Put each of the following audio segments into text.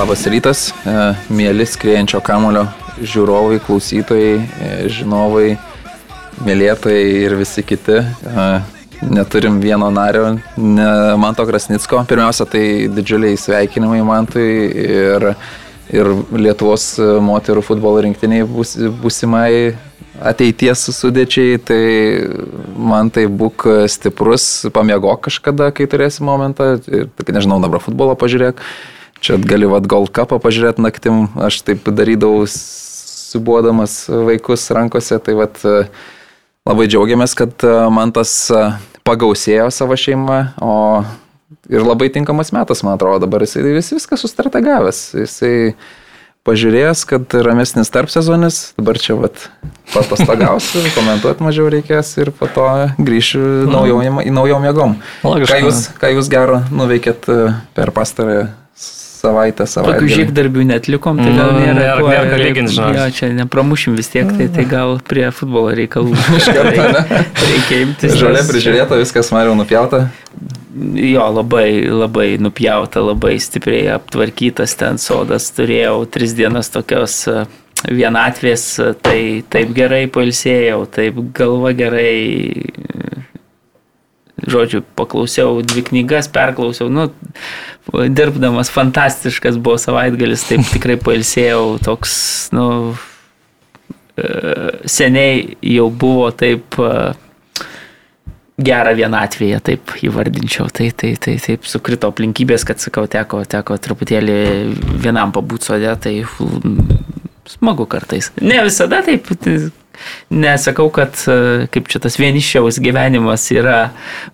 Labas rytas, e, mėly skriejančio kamulio žiūrovai, klausytojai, e, žinovai, mylėtojai ir visi kiti. E, neturim vieno nario, ne Manto Krasnicko. Pirmiausia, tai didžiuliai sveikinimai Mantui ir, ir Lietuvos moterų futbolo rinktiniai bus, busimai ateities sudėčiai, tai man tai būk stiprus, pamiegok kažkada, kai turėsi momentą, ir, nežinau, dabar futbolo pažiūrėk. Čia gali vad Gold Cupą pažiūrėti naktim, aš taip darydavau subuodamas vaikus rankose, tai vad labai džiaugiamės, kad man tas pagausėjo savo šeimą, o ir labai tinkamas metas, man atrodo, dabar jisai vis viską sustrategavęs. Jisai pažiūrėjęs, kad ramesnis tarp sezonis, dabar čia vat patostagausiu, komentuoti mažiau reikės ir po to grįšiu naujom, į naujom jėgom. Ką jūs, ką jūs gero nuveikėt per pastarąją savaitę savaitę. Tokių žiegdarbių netlikom, tai gal nėra, nėra, ko, nėra lyginti, žinai. Jo, čia nepramušim vis tiek, tai, tai gal prie futbolo reikalų. reikia, reikia imtis. Žalia prižiūrėta, viskas mariau nupjauta. Jo, labai, labai nupjauta, labai stipriai aptvarkytas ten sodas. Turėjau tris dienas tokios e, vienatvės, e, tai taip gerai pailsėjau, taip galva gerai žodžiu, paklausiau dvi knygas, perklausiau, nu, dirbdamas fantastiškas buvo savaitgalis, taip tikrai pailsėjau, toks, nu, e, seniai jau buvo taip e, gerą vienatvėje, taip įvardinčiau. Tai, tai, tai taip sukrito aplinkybės, kad, sakau, teko, teko truputėlį vienam pabūti sodė, tai smagu kartais. Ne visada taip, nesakau, kad e, kaip čia tas vienišiaus gyvenimas yra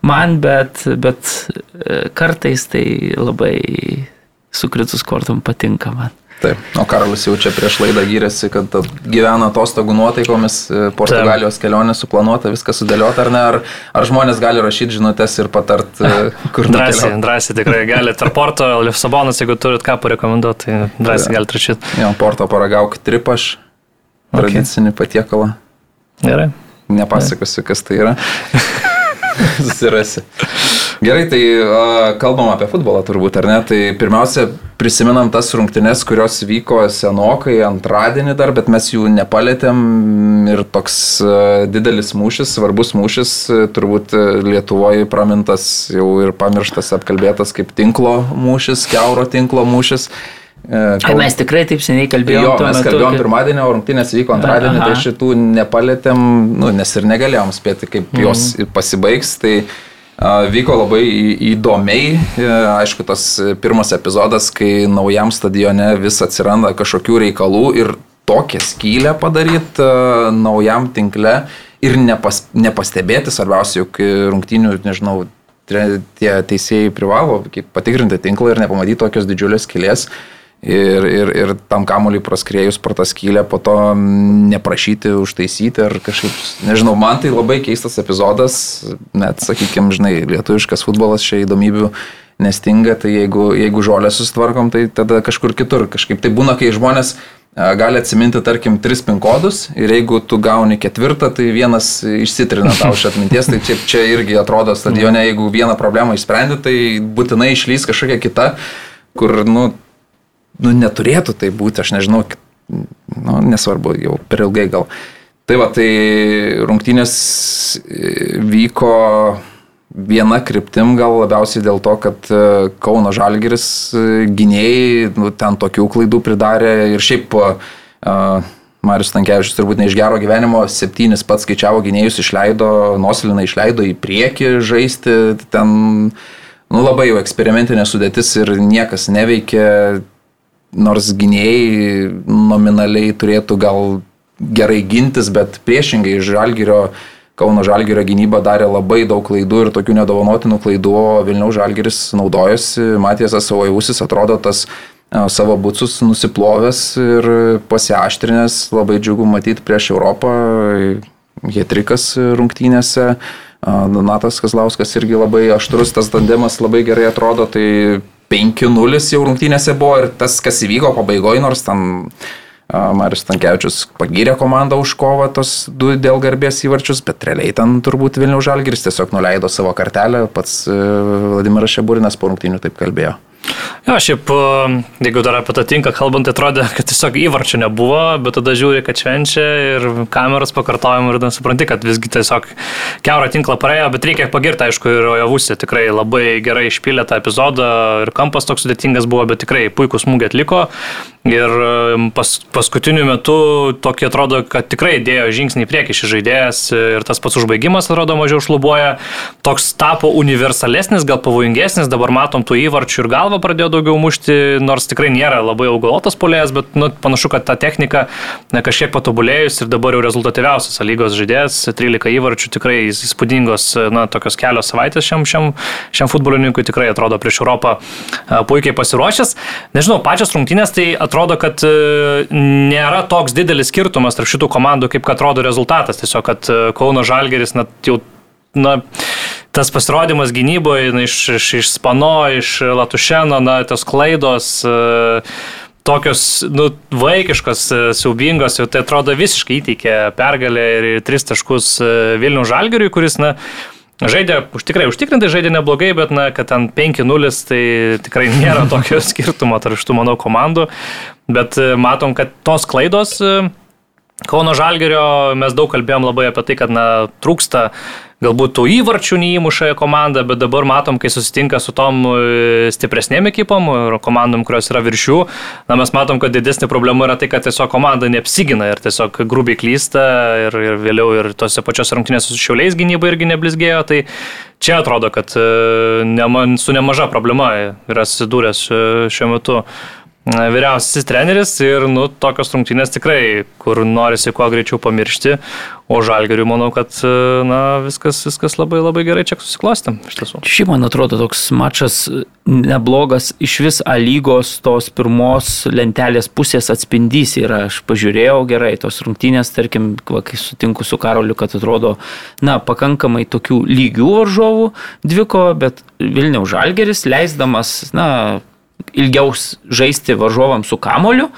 man, bet, bet e, kartais tai labai sukritus kortom patinka man. Taip, o Karolis jau čia prieš laidą gyrėsi, kad gyvena atostogų nuotaikomis, e, Portugalijos kelionė suplanuota, viskas sudėliota ar ne, ar, ar žmonės gali rašyti žinutės ir patart, kur drąsiai. Drąsiai tikrai gali. Tarp Porto, Lisabonas, jeigu turit ką parekomenduoti, tai drąsiai galite rašyti. Jo, Porto paragauk tripaš, tradicinį okay. patiekalą. Gerai. Nepasakosiu, kas tai yra. Susirasi. Gerai, tai kalbam apie futbolą turbūt, ar ne? Tai pirmiausia, prisimenam tas rungtynes, kurios vyko senokai antradienį dar, bet mes jų nepalėtėm ir toks didelis mūšis, svarbus mūšis, turbūt Lietuvoje pramintas jau ir pamirštas, apkalbėtas kaip tinklo mūšis, keuro tinklo mūšis. Kal... Mes tikrai taip seniai kalbėjome. Jo, mes metu, kalbėjom kad... pirmadienį, o rungtynės vyko antradienį, Aha. tai šitų nepalėtėm, nu, nes ir negalėjom spėti, kaip mm. jos pasibaigs. Tai uh, vyko labai įdomiai. Aišku, tas pirmas epizodas, kai naujam stadione vis atsiranda kažkokių reikalų ir tokią skylę padaryti uh, naujam tinkle ir nepas, nepastebėti, svarbiausia, juk rungtynių, nežinau, tie teisėjai privalo patikrinti tinklą ir nepamatyti tokios didžiulės skylės. Uh, ir, ir, ir tam kamuoliui praskriejus per tą skylę, po to neprašyti užtaisyti ar kažkaip, nežinau, man tai labai keistas epizodas, net, sakykime, žinai, lietuviškas futbolas čia įdomybių nestinga, tai jeigu, jeigu žolę susitvarkom, tai tada kažkur kitur. Kažkaip tai būna, kai žmonės gali atsiminti, tarkim, tris pin kodus ir jeigu tu gauni ketvirtą, tai vienas išsitrina tau iš atminties, tai čia, čia irgi atrodo stadione, jeigu vieną problemą išsprendi, tai būtinai išlys kažkokia kita, kur, nu, nu, neturėtų tai būti, aš nežinau, nu, nesvarbu, jau per ilgai gal. Tai va, tai rungtynės e, vyko viena kryptim gal labiausiai dėl to, kad e, Kauno Žalgiris e, gynėjai nu, ten tokių klaidų pridarė ir šiaip uh, Marius Tankievičius turbūt ne iš gero gyvenimo, septynis pats skaičiavo gynėjus, išleido, Nosiliną išleido į priekį žaisti, ten nu, labai jau eksperimentinė sudėtis ir niekas neveikia, nors gynėjai nominaliai turėtų gal gerai gintis, bet priešingai Žalgirio, Kauno Žalgirio gynyba darė labai daug klaidų ir tokių nedovanotinų klaidų, o Vilniaus Žalgiris naudojosi, Matėsas savo jausis atrodo tas savo būcus nusiplovęs ir pasiaštrinęs, labai džiugu matyti prieš Europą, Hetrikas rungtynėse. Donatas Kazlauskas irgi labai aštrus, tas tandemas labai gerai atrodo, tai 5-0 jau rungtynėse buvo ir tas, kas įvyko pabaigoje, nors ten Marius Tankievičius pagyrė komandą už kovą tos du dėl garbės įvarčius, bet realiai ten turbūt Vilnių Žalgiris tiesiog nuleido savo kartelę, pats e, Vladimiras Šeburinas po rungtynių taip kalbėjo. Jo, šiaip, jeigu dar apie tą tinką kalbant, tai atrodė, kad tiesiog įvarčio nebuvo, bet tada žiūri, kad švenčia ir kameros pakartojimų ir supranti, kad visgi tiesiog keurą tinklą praėjo, bet reikia pagirti, aišku, ir Ojavusė tikrai labai gerai išpylė tą epizodą ir kampas toks sudėtingas buvo, bet tikrai puikus smūgį atliko. Ir pas, paskutiniu metu tokį atrodo, kad tikrai dėjo žingsnį į priekį šis žaidėjas ir tas pats užbaigimas atrodo mažiau šlubuoja. Toks tapo universalesnis, gal pavojingesnis, dabar matom tų įvarčių ir galvą pradėjo daugiau mušti, nors tikrai nėra labai augalotas polėjas, bet nu, panašu, kad ta technika ne, kažkiek patobulėjus ir dabar jau rezultatyviausias lygos žaidėjas, 13 įvarčių tikrai įspūdingos, na, tokios kelios savaitės šiam, šiam, šiam futbolininkui tikrai atrodo prieš Europą puikiai pasiruošęs. Nežinau, pačios rungtynės tai atrodo, kad e, nėra toks didelis skirtumas tarp šitų komandų, kaip kad atrodo rezultatas. Tiesiog, kad e, Kauno Žalgeris, na, jau, na, tas pasirodymas gynyboje na, iš, iš, iš Spano, iš Latušeno, na, tos klaidos. Uh, tokios nu, vaikiškos, e, siaubingos, tai atrodo visiškai įteikė pergalę ir tris taškus e, Vilnių Žalgiriui, kuris, na, žaidė, tikrai užtikrintai žaidė neblogai, bet, na, kad ten 5-0, tai tikrai nėra tokio skirtumo tarp šitų, manau, komandų, bet matom, kad tos klaidos Kauno Žalgerio mes daug kalbėjom labai apie tai, kad na, trūksta galbūt tų įvarčių neįmuša komanda, bet dabar matom, kai susitinka su tom e, stipresnėm ekipom ir komandom, kurios yra viršių, na, mes matom, kad didesnė problema yra tai, kad tiesiog komanda neapsigina ir tiesiog grubiai klysta ir, ir vėliau ir tose pačios rungtynėse su šiauliais gynyba irgi neblizgėjo, tai čia atrodo, kad e, nema, su nemaža problema yra susidūręs e, šiuo metu vyriausiasis treneris ir, nu, tokios rungtynės tikrai, kur norisi kuo greičiau pamiršti, o žalgeriu manau, kad, na, viskas, viskas labai labai gerai čia susiklosti, iš tiesų. Šiaip man atrodo toks mačas neblogas iš vis A lygos tos pirmos lentelės pusės atspindys yra, aš pažiūrėjau gerai tos rungtynės, tarkim, va, kai sutinku su Karoliu, kad atrodo, na, pakankamai tokių lygių varžovų dviko, bet Vilniaus žalgeris leisdamas, na, ilgiau žaisti varžovams su kamoliu,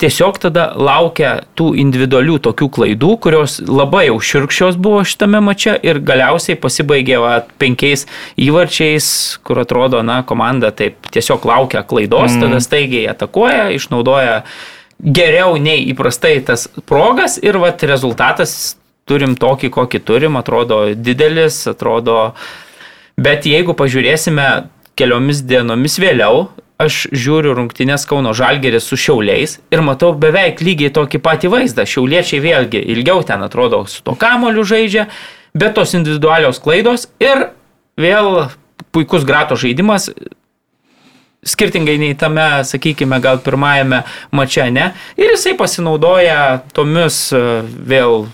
tiesiog tada laukia tų individualių tokių klaidų, kurios labai jau širkščios buvo šitame mače ir galiausiai pasibaigė va, penkiais įvarčiais, kur atrodo, na, komanda taip tiesiog laukia klaidos, mm. tada staigiai atakuoja, išnaudoja geriau nei įprastai tas progas ir va, rezultatas turim tokį, kokį turim, atrodo didelis, atrodo, bet jeigu pažiūrėsime keliomis dienomis vėliau, aš žiūriu rungtynės Kauno Žalgeris su Šiauliais ir matau beveik lygiai tokį patį vaizdą. Šiauliečiai vėlgi ilgiau ten atrodo su to kamoliu žaidžia, bet tos individualios klaidos ir vėl puikus grato žaidimas. Skirtingai nei tame, sakykime, gal pirmajame mače, ne. Ir jisai pasinaudoja tomis vėl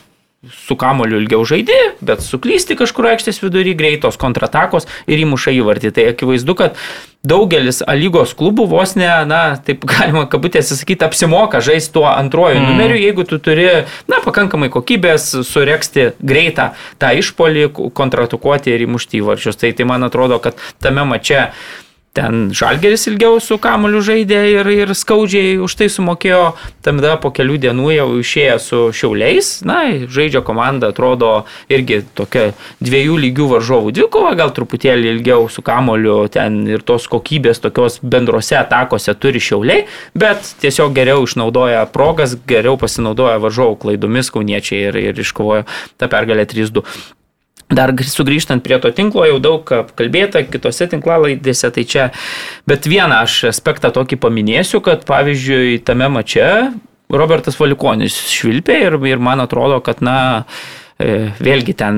su kamoliu ilgiau žaidži, bet suklysti kažkur aikštės vidury, greitos kontratakos ir įmuša įvartį. Tai akivaizdu, kad daugelis lygos klubų vos ne, na, taip galima kabutėse sakyti, apsimoka žaisti tuo antroju mm. numeriu, jeigu tu turi, na, pakankamai kokybės sureksti greitą tą išpolį, kontratakuoti ir įmušti įvarčius. Tai, tai man atrodo, kad tame mače Ten Žalgeris ilgiau su kamoliu žaidė ir, ir skaudžiai už tai sumokėjo, tada po kelių dienų jau išėjo su Šiauliais, na, žaidžia komanda, atrodo irgi tokia dviejų lygių varžovų dvikova, gal truputėlį ilgiau su kamoliu ten ir tos kokybės tokios bendrose atakose turi Šiauliai, bet tiesiog geriau išnaudoja progas, geriau pasinaudoja varžovų klaidomis kauniečiai ir, ir iškovojo tą pergalę 3-2. Dar sugrįžtant prie to tinklo, jau daug kalbėta kitose tinklalaidėse, tai čia, bet vieną aš aspektą tokį paminėsiu, kad pavyzdžiui, tame mače Robertas Valikonis švilpė ir, ir man atrodo, kad, na, vėlgi ten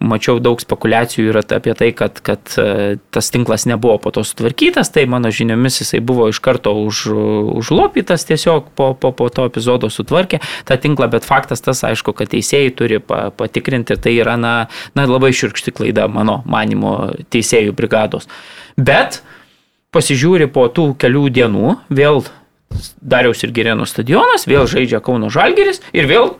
mačiau daug spekulacijų ir apie tai, kad, kad e, tas tinklas nebuvo po to sutvarkytas, tai mano žiniomis jisai buvo iš karto už, užlopytas tiesiog po, po, po to epizodo sutvarkė tą tinklą, bet faktas tas aišku, kad teisėjai turi pa, patikrinti ir tai yra na, na, labai širkšti klaida mano manimo teisėjų brigados. Bet pasižiūri po tų kelių dienų, vėl Dariaus ir Gerėno stadionas, vėl žaidžia Kauno Žalgeris ir vėl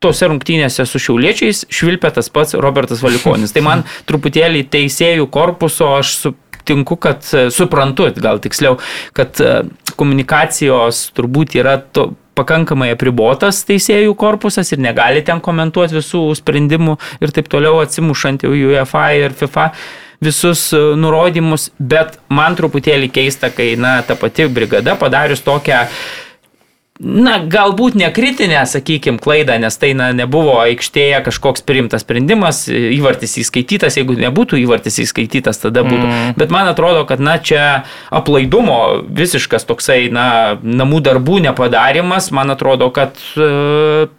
tose rungtynėse su šiauliečiais švilpė tas pats Robertas Valikonis. Tai man truputėlį teisėjų korpuso aš sutinku, kad suprantu, gal tiksliau, kad e, komunikacijos turbūt yra to, pakankamai apribotas teisėjų korpusas ir negali ten komentuoti visų sprendimų ir taip toliau atsimušant jau UEFA ir FIFA. visus e, nurodymus, bet man truputėlį keista, kai, na, ta pati brigada padarius tokią na, galbūt ne kritinę, sakykime, klaidą, nes tai na, nebuvo aikštėje kažkoks priimtas sprendimas, įvartis įskaitytas, jeigu nebūtų įvartis įskaitytas, tada būtų. Mm. Bet man atrodo, kad, na, čia aplaidumo visiškas toksai, na, namų darbų nepadarimas, man atrodo, kad e,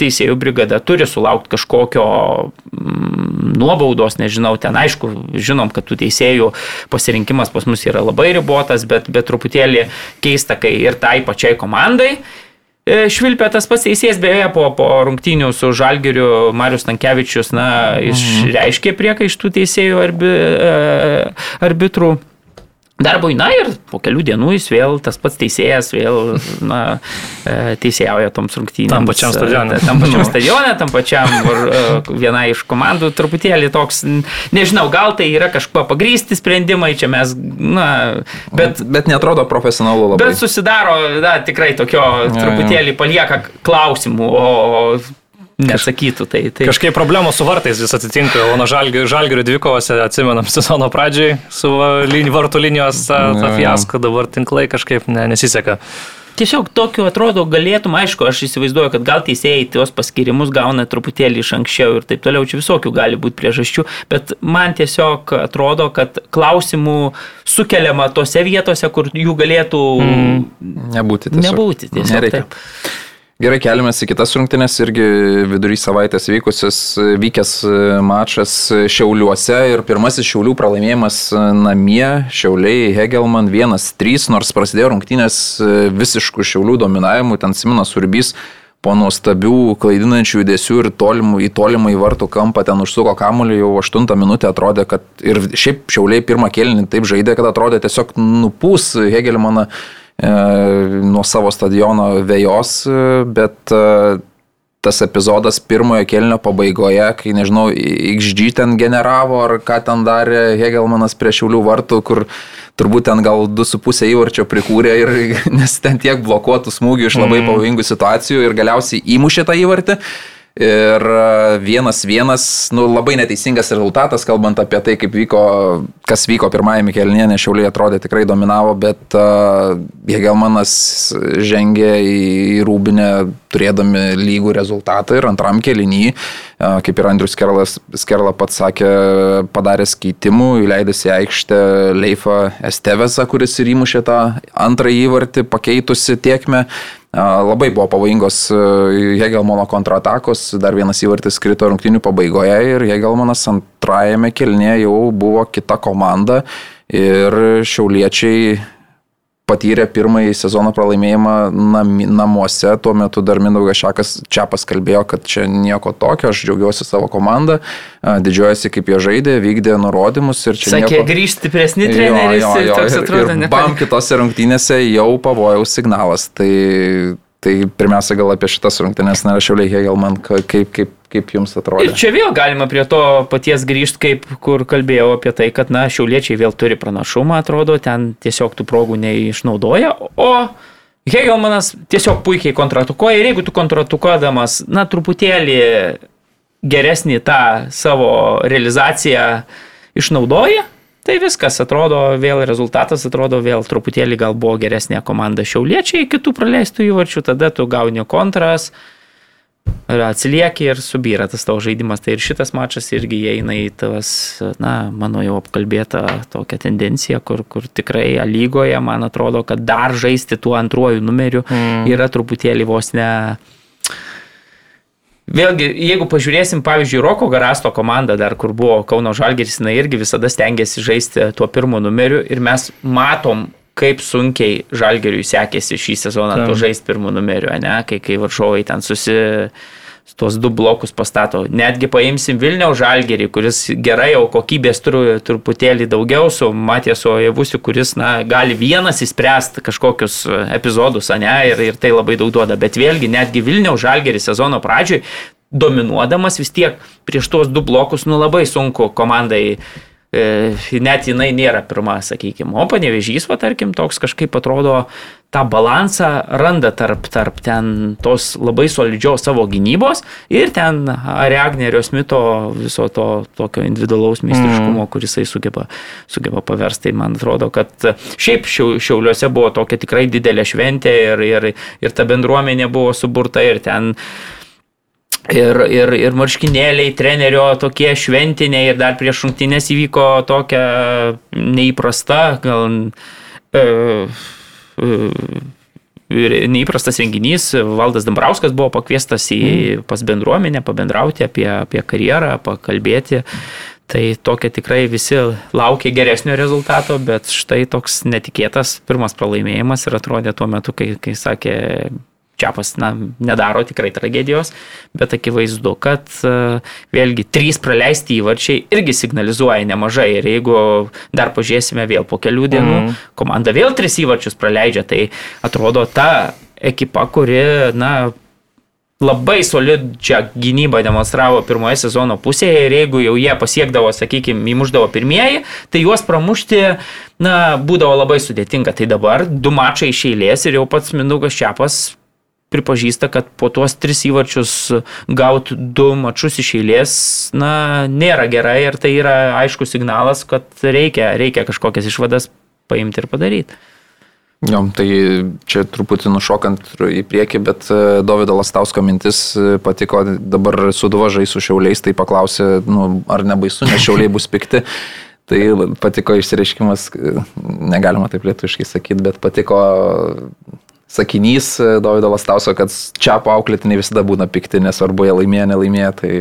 teisėjų brigada turi sulaukti kažkokio mm, nuobaudos, nežinau, ten aišku, žinom, kad tų teisėjų pasirinkimas pas mus yra labai ribotas, bet, bet truputėlį keista, kai ir tai pačiai komandai e, Švilpė tas pats teisėjas, beje, po, po rungtynių su Žalgiriu Marius Tankievičius, na, mhm. išreiškė priekaištų teisėjų arbi, e, arbitrų darbui, na ir po kelių dienų jis vėl, tas pats teisėjas vėl, na, e, teisėjauja toms rungtynėms. Tam pačiam stadione. Tam pačiam stadione, tam pačiam e, viena iš komandų truputėlį toks, nežinau, gal tai yra kažkuo pagrysti sprendimai, čia mes, na, bet... Bet netrodo profesionalu labai. Bet susidaro, na, tikrai tokio truputėlį palieka klausimų, o nesakytų. Tai, tai... Kažkaip problemos su vartais vis atsitinka, o nuo žalgių, žalgių dvikovose atsimenam sezono pradžiai su lin, vartų linijos ta, ta fiasko, dabar tinklai kažkaip ne, nesiseka. Tiesiog tokiu atrodo galėtum, aišku, aš įsivaizduoju, kad gal teisėjai tuos paskirimus gauna truputėlį iš anksčiau ir taip toliau, čia visokių gali būti priežasčių, bet man tiesiog atrodo, kad klausimų sukeliama tose vietose, kur jų galėtų mm. nebūti. Tiesiog. Nebūti, tiesiog. Nereikia. Taip. Gerai, keliamės į kitas rungtynės, irgi vidury savaitės vykusias, vykęs mačas Šiauliuose ir pirmasis Šiaulių pralaimėjimas namie, Šiauliai Hegelman 1-3, nors prasidėjo rungtynės visiškų Šiaulių dominavimų, ten Siminas Urbys po nuostabių klaidinančių judesių ir tolimų, į tolimą į vartų kampą ten užsuko kamuolį, jau 8 minutę atrodė, kad ir šiaip Šiauliai pirmą kėlinį taip žaidė, kad atrodė tiesiog nupūs Hegelmaną. E, nuo savo stadiono vėjos, e, bet e, tas epizodas pirmojo kelnio pabaigoje, kai nežinau, XG ten generavo ar ką ten darė Hegelmanas prie Šiaulių vartų, kur turbūt ten gal 2,5 įvarčio prikūrė ir nes ten tiek blokuotų smūgių iš labai mm. pavojingų situacijų ir galiausiai įmušė tą įvartį. Ir e, vienas vienas, nu, labai neteisingas rezultatas, kalbant apie tai, kaip vyko, kas vyko pirmajame kelnie, nes Šiauliai atrodė tikrai dominavo, bet uh, Hegelmanas žengė į, Rūbinę turėdami lygų rezultatą ir antram kelnyje, uh, kaip ir Andrius Skerlas, Skerla pats sakė, padaręs keitimų, įleidęs į aikštę Leifą Estevesą, kuris ir įmušė tą antrąjį įvartį, pakeitusi tiekmę. Labai buvo pavojingos Hegelmano kontratakos, dar vienas įvartis krito rungtinių pabaigoje ir Hegelmanas antrajame kelnėje jau buvo kita komanda. Ir šiauliečiai patyrė pirmąjį sezono pralaimėjimą nam, namuose, tuo metu dar Mindaugas Šakas čia paskalbėjo, kad čia nieko tokio, aš džiaugiuosi savo komandą, didžiuojasi kaip jie žaidė, vykdė nurodymus ir čia... Sakė, nieko... grįžti stipresni treneriai, jo, jo, ir, atrodo, ir bam kitose rungtynėse jau pavojaus signalas. Tai Tai pirmiausia gal apie šitas rungtynės nerašiauliai Hegelman, kaip, kaip, kaip jums atrodo. Ir čia vėl galima prie to paties grįžti, kaip kur kalbėjau apie tai, kad na, šiauliečiai vėl turi pranašumą, atrodo, ten tiesiog tų progų neišnaudoja, o Hegelmanas tiesiog puikiai kontratukoja ir jeigu tu kontratukodamas, na, truputėlį geresnį tą savo realizaciją išnaudoja, Tai viskas atrodo, vėl rezultatas atrodo, vėl truputėlį gal buvo geresnė komanda šiauliečiai, kitų praleistų įvarčių, tada tu gauni kontras, atsilieki ir subyra tas tavo žaidimas. Tai ir šitas mačas irgi įeina į tas, na, mano jau apkalbėta tokia tendencija, kur, kur tikrai lygoje, man atrodo, kad dar žaisti tuo antruoju numeriu mm. yra truputėlį vos ne Vėlgi, jeigu pažiūrėsim, pavyzdžiui, Roko Garasto komandą dar, kur buvo Kauno Žalgeris, jinai irgi visada stengiasi žaisti tuo pirmu numeriu ir mes matom, kaip sunkiai Žalgeriui sekėsi šį sezoną to žaisti pirmu numeriu, ne, kai, kai varžovai ten susi tuos du blokus pastato. Netgi paimsim Vilniaus žalgerį, kuris gerai jau kokybės turi truputėlį daugiau su Matiesu Jevusiu, kuris na, gali vienas įspręsti kažkokius epizodus, ne, ir, ir tai labai daug duoda. Bet vėlgi, netgi Vilniaus žalgerį sezono pradžioj, dominuodamas vis tiek prieš tuos du blokus, nu labai sunku komandai e, net jinai nėra pirma, sakykime. O panevežys, va, tarkim, toks kažkaip atrodo tą balansą randa tarp, tarp ten tos labai solidžios savo gynybos ir ten Aregnerio Smito viso to tokio individualaus meistriškumo, mm. kuris jisai sugeba, sugeba paversti. Tai man atrodo, kad šiaip Šiauliuose buvo tokia tikrai didelė šventė ir, ir, ir ta bendruomenė buvo suburta ir ten Ir, ir, ir marškinėliai, trenerio tokie šventiniai ir dar prieš šimtinės įvyko tokia neįprasta, gal e, neįprastas renginys. Valdas Dambrauskas buvo pakviestas į, mm. pas bendruomenę, pabendrauti apie, apie karjerą, pakalbėti. Tai tokia tikrai visi laukia geresnio rezultato, bet štai toks netikėtas pirmas pralaimėjimas ir atrodė tuo metu, kai, kai sakė Čiapas na, nedaro tikrai tragedijos, bet akivaizdu, kad e, vėlgi trys praleisti įvarčiai irgi signalizuoja nemažai ir jeigu dar pažiūrėsime vėl po kelių dienų, mm. komanda vėl tris įvarčius praleidžia, tai atrodo ta ekipa, kuri, na, labai solidžią gynybą demonstravo pirmoje sezono pusėje ir jeigu jau jie pasiekdavo, sakykime, įmuždavo pirmieji, tai juos pramušti, na, būdavo labai sudėtinga. Tai dabar du mačai iš eilės ir jau pats Mindaugas Čiapas pripažįsta, kad po tuos tris įvarčius gauti du mačius iš eilės, na, nėra gerai ir tai yra aiškus signalas, kad reikia, reikia kažkokias išvadas paimti ir padaryti. Jo, tai čia truputį nušokant į priekį, bet e, Davido Lastausko mintis e, patiko, dabar suduvažai su šiauliais, tai paklausė, nu, ar nebaisu, nes šiauliai bus pikti. Tai patiko išsireiškimas, negalima taip lietuviškai sakyti, bet patiko sakinys e, Davido Lastauso, kad čia paauklėtiniai visada būna pikti, nesvarbu, jie laimėjo, nelaimėjo, tai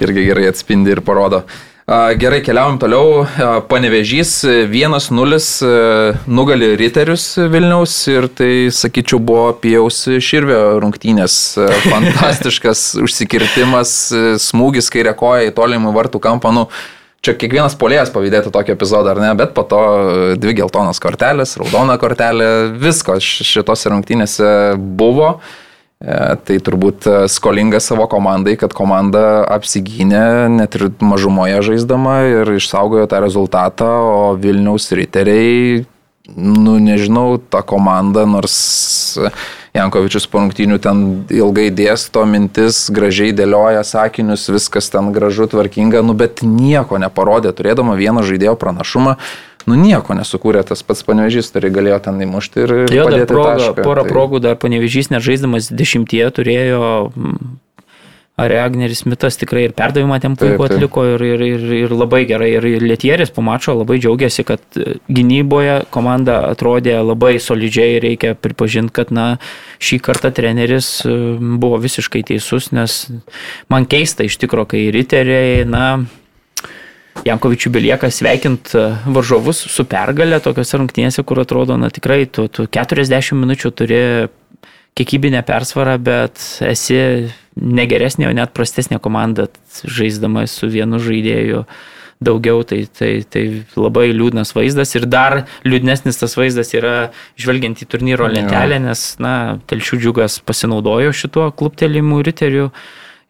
irgi gerai atspindi ir parodo. Gerai, keliaujam toliau. Panevežys 1-0 e, nugali Riterius Vilniaus ir tai, sakyčiau, buvo pijaus širvio rungtynės. E, fantastiškas užsikirtimas, smūgis kairė koja į tolimų vartų kampą. Nu, čia kiekvienas polėjas pavydėtų tokį epizodą, ar ne, bet po to dvi geltonas kortelės, raudona kortelė, visko šitose rungtynėse buvo. E, tai turbūt skolinga savo komandai, kad komanda apsigynė net ir mažumoje žaisdama ir išsaugojo tą rezultatą, o Vilniaus riteriai, nu nežinau, ta komanda, nors Jankovičius po rungtynių ten ilgai dėsto mintis, gražiai dėlioja sakinius, viskas ten gražu, tvarkinga, nu bet nieko neparodė, turėdama vieną žaidėjo pranašumą. Nu nieko nesukūrė tas pats panevežys, turi galėjo ten įmušti ir... Jo, dar proga, porą tai... progų dar panevežys, nežaisdamas dešimtie, turėjo Aregneris Mitas tikrai ir perdavimą ten puiku atliko ir, ir, ir, ir labai gerai. Ir Lietieris po mačo labai džiaugiasi, kad gynyboje komanda atrodė labai solidžiai ir reikia pripažinti, kad na, šį kartą treneris e, buvo visiškai teisus, nes man keista iš tikrųjų, kai riteriai, na, Jankovičių belieka sveikint e, varžovus su pergalė tokiuose rungtynėse, kur atrodo, na tikrai, tu, tu 40 minučių turi kiekybinę persvarą, bet esi negeresnė, o net prastesnė komanda žaisdama su vienu žaidėju daugiau, tai, tai, tai labai liūdnas vaizdas. Ir dar liūdnesnis tas vaizdas yra žvelgiant į turnyro lentelę, nes, na, telšių džiugas pasinaudojo šituo kluptelimu riteriu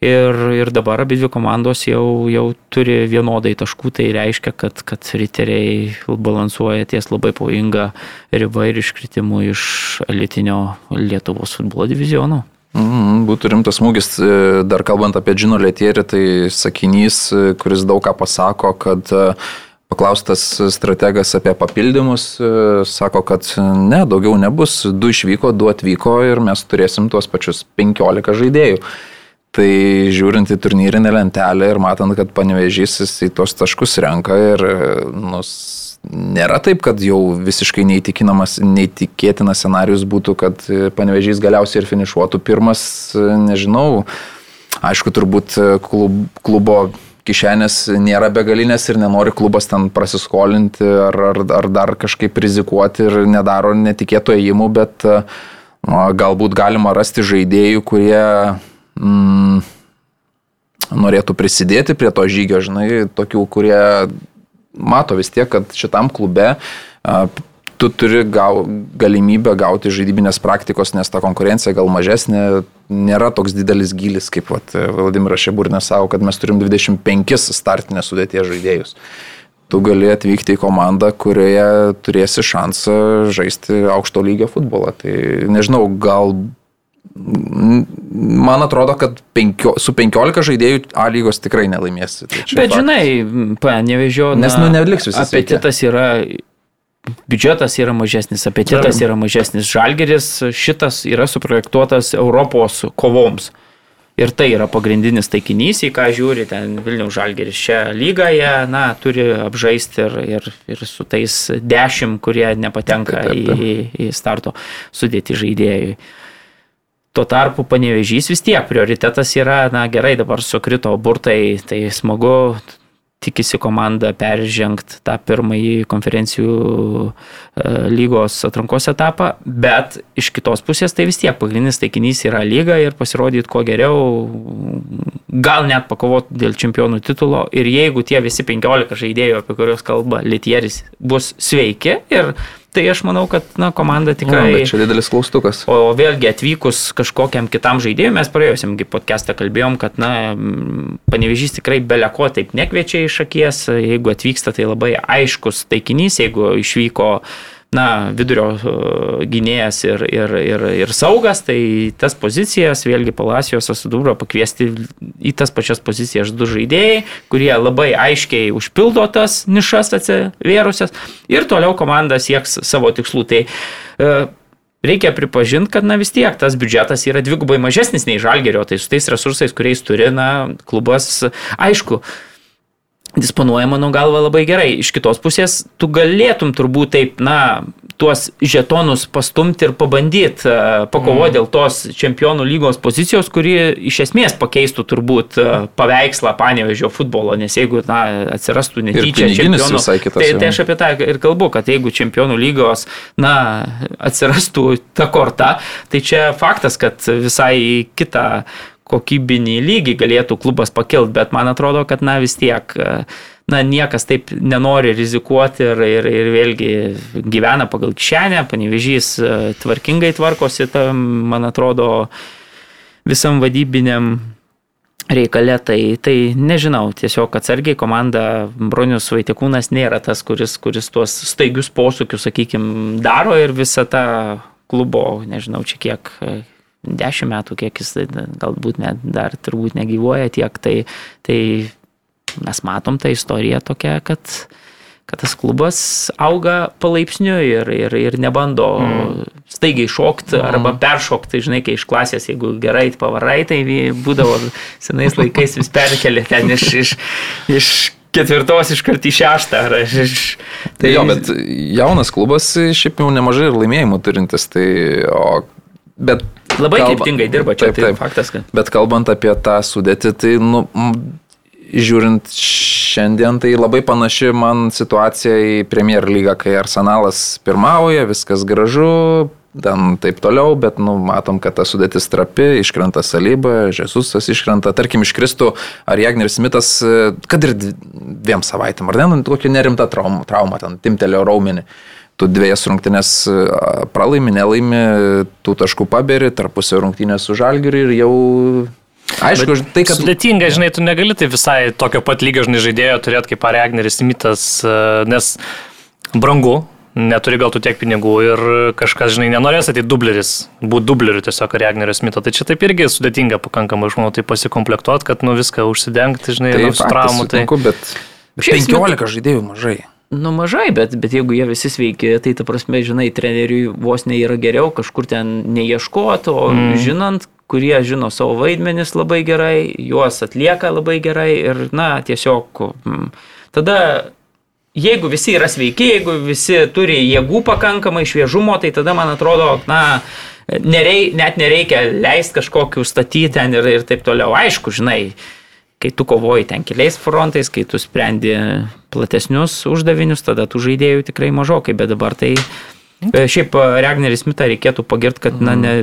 ir, ir dabar abi dvi komandos jau, jau turi vienodai taškų, tai reiškia, kad, kad riteriai balansuoja ties labai pavojinga riba ir iškritimu iš elitinio Lietuvos futbolo diviziono. Mm, būtų rimtas smūgis, e, dar kalbant apie Džino Lietierį, tai sakinys, e, kuris daug ką pasako, kad e, Paklaustas strategas apie papildymus, sako, kad ne, daugiau nebus, du išvyko, du atvyko ir mes turėsim tuos pačius 15 žaidėjų. Tai žiūrint į turnyrinę lentelę ir matant, kad panevežys į tuos taškus renka ir nus, nėra taip, kad jau visiškai neįtikėtinas scenarius būtų, kad panevežys galiausiai ir finišuotų pirmas, nežinau. Aišku, turbūt klub, klubo kišenės nėra begalinės ir nenori klubas ten prasiskolinti ar, ar, ar dar kažkaip rizikuoti ir nedaro netikėtų ėjimų, bet galbūt galima rasti žaidėjų, kurie mm, norėtų prisidėti prie to žygio, žinai, tokių, kurie mato vis tiek, kad šitam klube a, tu turi gau, galimybę gauti žaidybinės praktikos, nes ta konkurencija gal mažesnė, nėra toks didelis gilis, kaip vat, Vladimiras Šeburnė savo, kad mes turim 25 startinės sudėties žaidėjus. tu gali atvykti į komandą, kurioje turėsi šansą žaisti aukšto lygio futbolą. Tai nežinau, gal man atrodo, kad penkio, su 15 žaidėjų A lygos tikrai nelaimėsi. Tai Bet faktas. žinai, panevežio, nes nu neliks visas. Apetitas yra biudžetas yra mažesnis, apetitas yra mažesnis, žalgeris šitas yra suprojektuotas Europos kovoms. Ir tai yra pagrindinis taikinys, į ką žiūri ten Vilniaus žalgeris šią lygąje, na, turi apžaisti ir, ir, ir su tais dešimt, kurie nepatenka taip, taip, taip. Į, į starto sudėti žaidėjui. Tuo tarpu panevežys vis tiek prioritetas yra, na gerai, dabar sukrito burtai, tai smagu, tikisi komanda peržengti tą pirmąjį konferencijų e, lygos atrankos etapą, bet iš kitos pusės tai vis tiek pagrindinis taikinys yra lyga ir pasirodyti kuo geriau, gal net pakovoti dėl čempionų titulo ir jeigu tie visi 15 žaidėjų, apie kuriuos kalba Litieris, bus sveiki ir Tai aš manau, kad na, komanda tikrai... Na, čia didelis klaustukas. O vėlgi atvykus kažkokiam kitam žaidėjui, mes praėjusiamgi podcastą kalbėjom, kad na, panevežys tikrai beleko taip nekviečia iš akies, jeigu atvyksta tai labai aiškus taikinys, jeigu išvyko uh, na, vidurio e, gynėjas ir, ir, ir, ir saugas, tai tas pozicijas, vėlgi Palacijos susidūro pakviesti į tas pačias pozicijas du žaidėjai, kurie labai aiškiai užpildo tas nišas atsivėrusias ir toliau komanda sieks savo tikslų. Tai, e, Reikia pripažinti, kad na vis tiek tas biudžetas yra dvigubai mažesnis nei žalgerio, tai su tais resursais, kuriais turi, na, klubas, aišku, disponuoja, mano galva, labai gerai. Iš kitos pusės, tu galėtum turbūt taip, na, tuos žetonus pastumti ir pabandyti uh, pakovoti mm. dėl tos čempionų lygos pozicijos, kuri iš esmės pakeistų turbūt uh, paveikslą panevežio futbolo, nes jeigu, na, atsirastų netyčia čempionų, kitas, tai, tai aš apie tą ir kalbu, kad jeigu čempionų lygos, na, atsirastų ta korta, tai čia faktas, kad visai kita kokybinį lygį galėtų klubas pakilti, bet man atrodo, kad na vis tiek, na niekas taip nenori rizikuoti ir, ir, ir vėlgi gyvena pagal kišenę, panevežys e, tvarkingai tvarkosi, tam, man atrodo, visam vadybiniam reikale, tai, tai nežinau, tiesiog atsargiai komanda Bronius Vaitikūnas nėra tas, kuris, kuris tuos staigius posūkius, sakykime, daro ir visą tą klubo, nežinau, čia kiek dešimt metų, kiek jis galbūt net dar turbūt negyvoja tiek, tai, tai mes matom tą istoriją tokią, kad, kad tas klubas auga palaipsniui ir, ir, ir nebando mm. staigiai šokti mm. arba peršokti, žinai, kai iš klasės, jeigu gerai pavarai, tai būdavo senais laikais vis perkelė ten iš, iš, iš ketvirtos iškart į šeštą. Ar iš... Tai jo, bet jaunas klubas šiaip jau nemažai ir laimėjimų turintis, tai o, bet Labai Kalba, kryptingai dirba čia, taip, tai taip. tai faktas. Kad... Bet kalbant apie tą sudėtį, tai, nu, žiūrint šiandien, tai labai panaši man situacija į Premier lygą, kai Arsenalas pirmauja, viskas gražu, ten taip toliau, bet, nu, matom, kad ta sudėtis trapi, iškrenta Salyba, Žesusas iškrenta, tarkim, iškristų ar Jagneris Smithas, kad ir dviem savaitėm, ar ne, nu, kokia nerimta trauma, trauma ten, timtelio raumenį tu dviejas rungtynės pralaimi, nelaimi, tų taškų paberi, tarpusio rungtynės su žalgiriu ir jau Aišku, Bet tai, kad... Sudėtinga, žinai, tu negali tai visai tokio pat lygio, žinai, žaidėjo turėti kaip Aregneris Mitas, nes brangu, neturi gal tu tiek pinigų ir kažkas, žinai, nenorės ateiti dubleris, būti dubleriu tiesiog Aregnerio Smito. Tai čia taip irgi sudėtinga pakankamai, aš manau, tai pasikomplektuoti, kad nu viską užsidengti, žinai, tai su traumu. Tai... Bet 15 žaidėjų mažai. Nu mažai, bet, bet jeigu jie visi sveiki, tai ta prasme, žinai, treneriui vos ne yra geriau kažkur ten neieškoti, o mm. žinant, kurie žino savo vaidmenis labai gerai, juos atlieka labai gerai ir, na, tiesiog mm, tada, jeigu visi yra sveiki, jeigu visi turi jėgų pakankamai šviežumo, tai tada, man atrodo, na, nerei, net nereikia leisti kažkokių statyti ten ir, ir taip toliau. Aišku, žinai, kai tu kovoji ten keliais frontais, kai tu sprendi platesnius uždavinius, tada tų žaidėjų tikrai mažokai, bet dabar tai e, šiaip e, Ragneris Smithą reikėtų pagirti, kad, na, ne,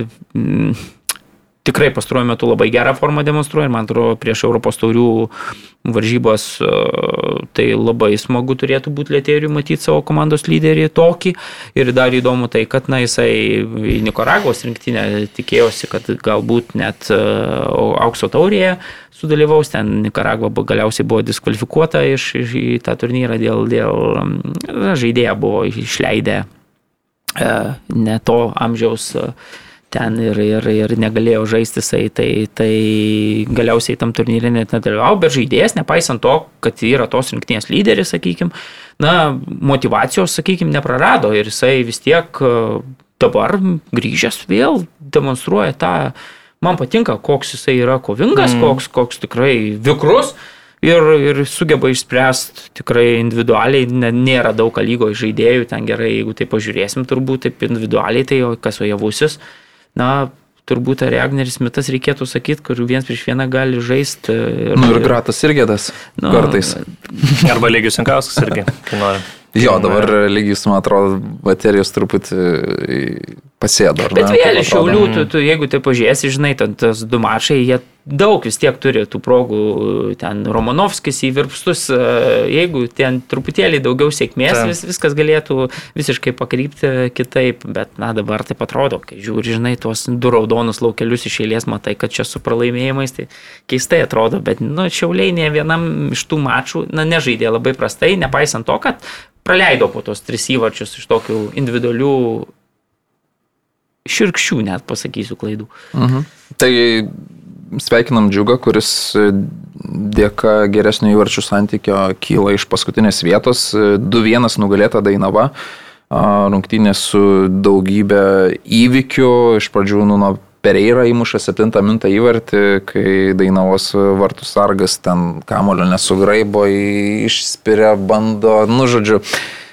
tikrai pastaruoju metu labai gerą formą demonstruoja ir man atrodo prieš Europos taurių varžybos e, tai labai smagu turėtų būti Letėriui matyti savo komandos lyderį tokį. Ir dar įdomu tai, kad na, jisai į Nikaragvos rinktinę tikėjosi, kad galbūt net e, aukso taurėje sudalyvaus, ten Nikaragva galiausiai buvo diskvalifikuota iš, iš į tą turnyrą dėl, dėl na, žaidėją buvo išleidę e, ne to amžiaus ten ir, ir, ir negalėjo žaisti jisai, tai, tai galiausiai tam turnyrė net nedalyvavo, bet žaidėjas, nepaisant to, kad yra tos rinktinės lyderis, sakykime, na, motivacijos, sakykime, neprarado ir jisai vis tiek e, dabar grįžęs vėl demonstruoja tą, man patinka, koks jisai yra kovingas, mm. koks, koks tikrai vikrus. Ir, ir sugeba išspręsti tikrai individualiai, nėra daug lygo žaidėjų, ten gerai, jeigu tai pažiūrėsim, turbūt taip individualiai, tai kas ojavusis, na, turbūt ar Agneris Mitas reikėtų sakyti, kur vienas prieš vieną gali žaisti. Ir, nu ir Gratas irgi tas nu, kartais. Arba Lygius Sankauskas irgi, kai nori. Jo, dabar lygis, man atrodo, baterijos truputį pasėdo. Bet vėl iš Šiaulių, tu, tu, jeigu tai pažiūrėsi, žinai, ten tas du mačai, jie daug vis tiek turi tų progų, ten Romanovskis į virpstus, e, jeigu ten truputėlį daugiau sėkmės, vis, viskas galėtų visiškai pakrypti kitaip, bet na dabar taip atrodo, kai žiūri, žinai, tuos du raudonus laukelius iš eilės, matai, kad čia su pralaimėjimais, tai keistai atrodo, bet, nu, šiauliai ne vienam iš tų mačų, na, nežaidė labai prastai, nepaisant to, kad praleido po tos tris įvarčius iš tokių individualių širkščių, net pasakysiu, klaidų. Mhm. Tai sveikinam džiugą, kuris dėka geresnio įvarčių santykio kyla iš paskutinės vietos. 2-1 nugalėta Dainava. Rungtynė su daugybė įvykių. Iš pradžių nuo Pereira įmuša 7 minutę įvartį, kai Dainavos vartų sargas ten kamulio nesugraibo, išspiria, bando, nu žodžiu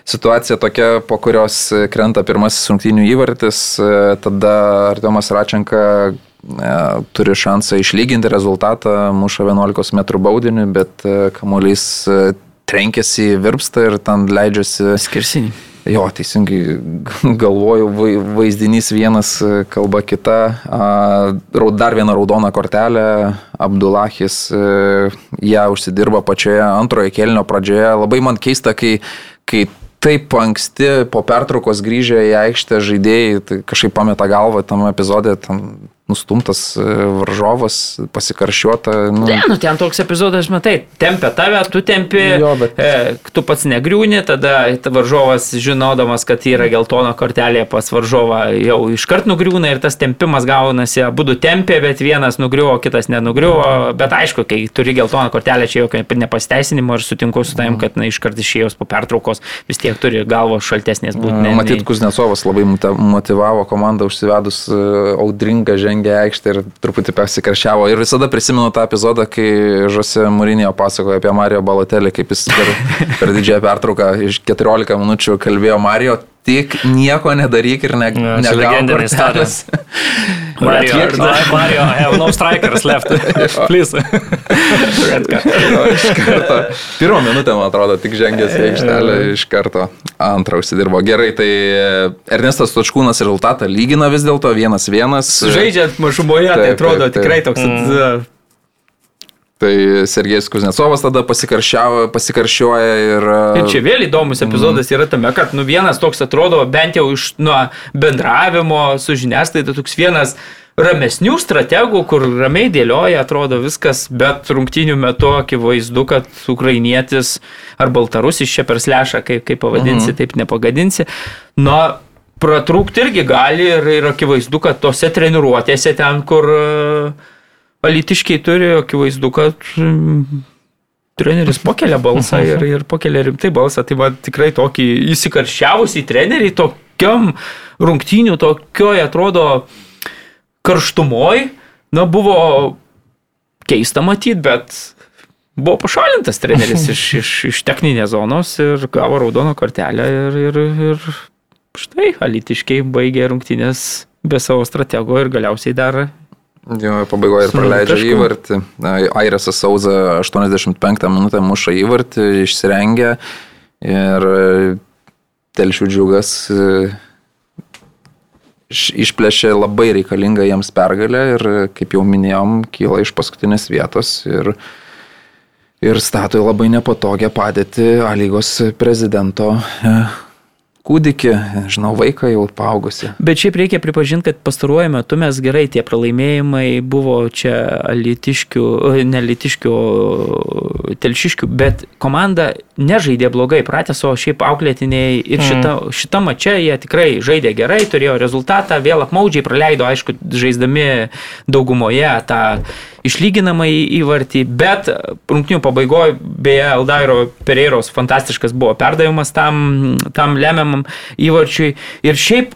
situacija tokia, po kurios krenta pirmasis rungtynių įvartis, tada Artiomas Račenka e, turi šansą išlyginti rezultatą, muša 11 m baudinį, bet e, kamuolys e, trenkėsi į virpstą ir ten leidžiasi. Skirsinį. Jo, teisingai galvoju, vaizdinys vienas, kalba kita. Dar viena raudona kortelė, Abdulahis ją užsidirba pačioje antrojo kelnio pradžioje. Labai man keista, kai, kai taip anksti po pertraukos grįžę į aikštę žaidėjai tai kažkaip pameta galvą tam epizodė, tam nustumtas e, varžovas, pasikaršiuota. Nu. Ne, nu ten toks epizodas, matai, tempia tave, tu tempi, jo, bet... e, tu pats negriūni, tada varžovas, žinodamas, kad yra geltona kortelė pas varžovą, jau iškart nugriūna ir tas tempimas gaunasi, abu tempė, bet vienas nugriuvo, kitas nenugriuvo, bet aišku, kai turi geltoną kortelę, čia jokio nepasteisinimo ir sutinku su tavim, kad na, iškart išėjus po pertraukos vis tiek turi galvo šaltesnės būti. Matyt, Kuznecovas labai motivavo komandą užsivedus e, audringą žengimą žengė aikštę ir truputį persikaršiavo. Ir visada prisimenu tą epizodą, kai Žose Mūrinio pasakojo apie Mario Balotelį, kaip jis per, per didžiąją pertrauką iš 14 minučių kalbėjo Mario, tik nieko nedaryk ir ne, ja, legendinė istorija. Mario, Kiek, Mario, I have no strikers left. Please. iš karto. Pirmą minutę, man atrodo, tik žengęs į aikštelę iš karto antrą užsidirbo. Gerai, tai Ernestas Točkūnas rezultatą lygina vis dėlto vienas vienas. Žaidžiant mažumoje, tai atrodo taip, taip. tikrai toks. Mm. Tai Sergejus Kuznecovas tada pasikarščiuoja ir... Ir čia vėl įdomus epizodas yra tame, kad nu vienas toks atrodo bent jau iš nuo bendravimo su žiniasklaida toks vienas ramesnių strategų, kur ramiai dėlioja, atrodo viskas, bet rungtinių metu akivaizdu, kad ukrainietis ar baltarusis čia per slešą, kaip, kaip pavadinsi, mhm. taip nepagadinsi. Na, pratrūkti irgi gali ir, ir akivaizdu, kad tose treniruotėse ten, kur uh, Alitiškiai turi, akivaizdu, kad mm, treneris pakelia balsą ir, ir pakelia rimtai balsą. Tai man tikrai tokį įsikarščiavusį trenerį, tokiam rungtynių, tokioje atrodo karštumoj, na buvo keista matyti, bet buvo pašalintas treneris iš, iš, iš techninės zonos ir gavo raudoną kortelę ir, ir, ir štai alitiškiai baigė rungtynės be savo stratego ir galiausiai dar Jo, pabaigoje ir praleidžia įvartį. Airesas Sauza 85 minutę muša įvartį, išsirengia ir e, telšių džiugas e, išplėšė labai reikalingą jiems pergalę ir, kaip jau minėjom, kyla iš paskutinės vietos ir, ir stato į labai nepatogią padėtį A lygos prezidento e, kūdikį, žinau, vaiką jau paaugusi. Bet šiaip reikia pripažinti, kad pastaruoju metu mes gerai tie pralaimėjimai buvo čia litiškių, ne litiškių, telšiškių, bet komanda nežaidė blogai, pratęs, o šiaip auklėtiniai ir mm. šita, šita mačia jie tikrai žaidė gerai, turėjo rezultatą, vėl apmaudžiai praleido, aišku, žaisdami daugumoje tą išlyginamą įvartį, bet rungtinių pabaigoje, beje, Aldairo Pereiros fantastiškas buvo perdavimas tam, tam lemiamam įvarčiui. Ir šiaip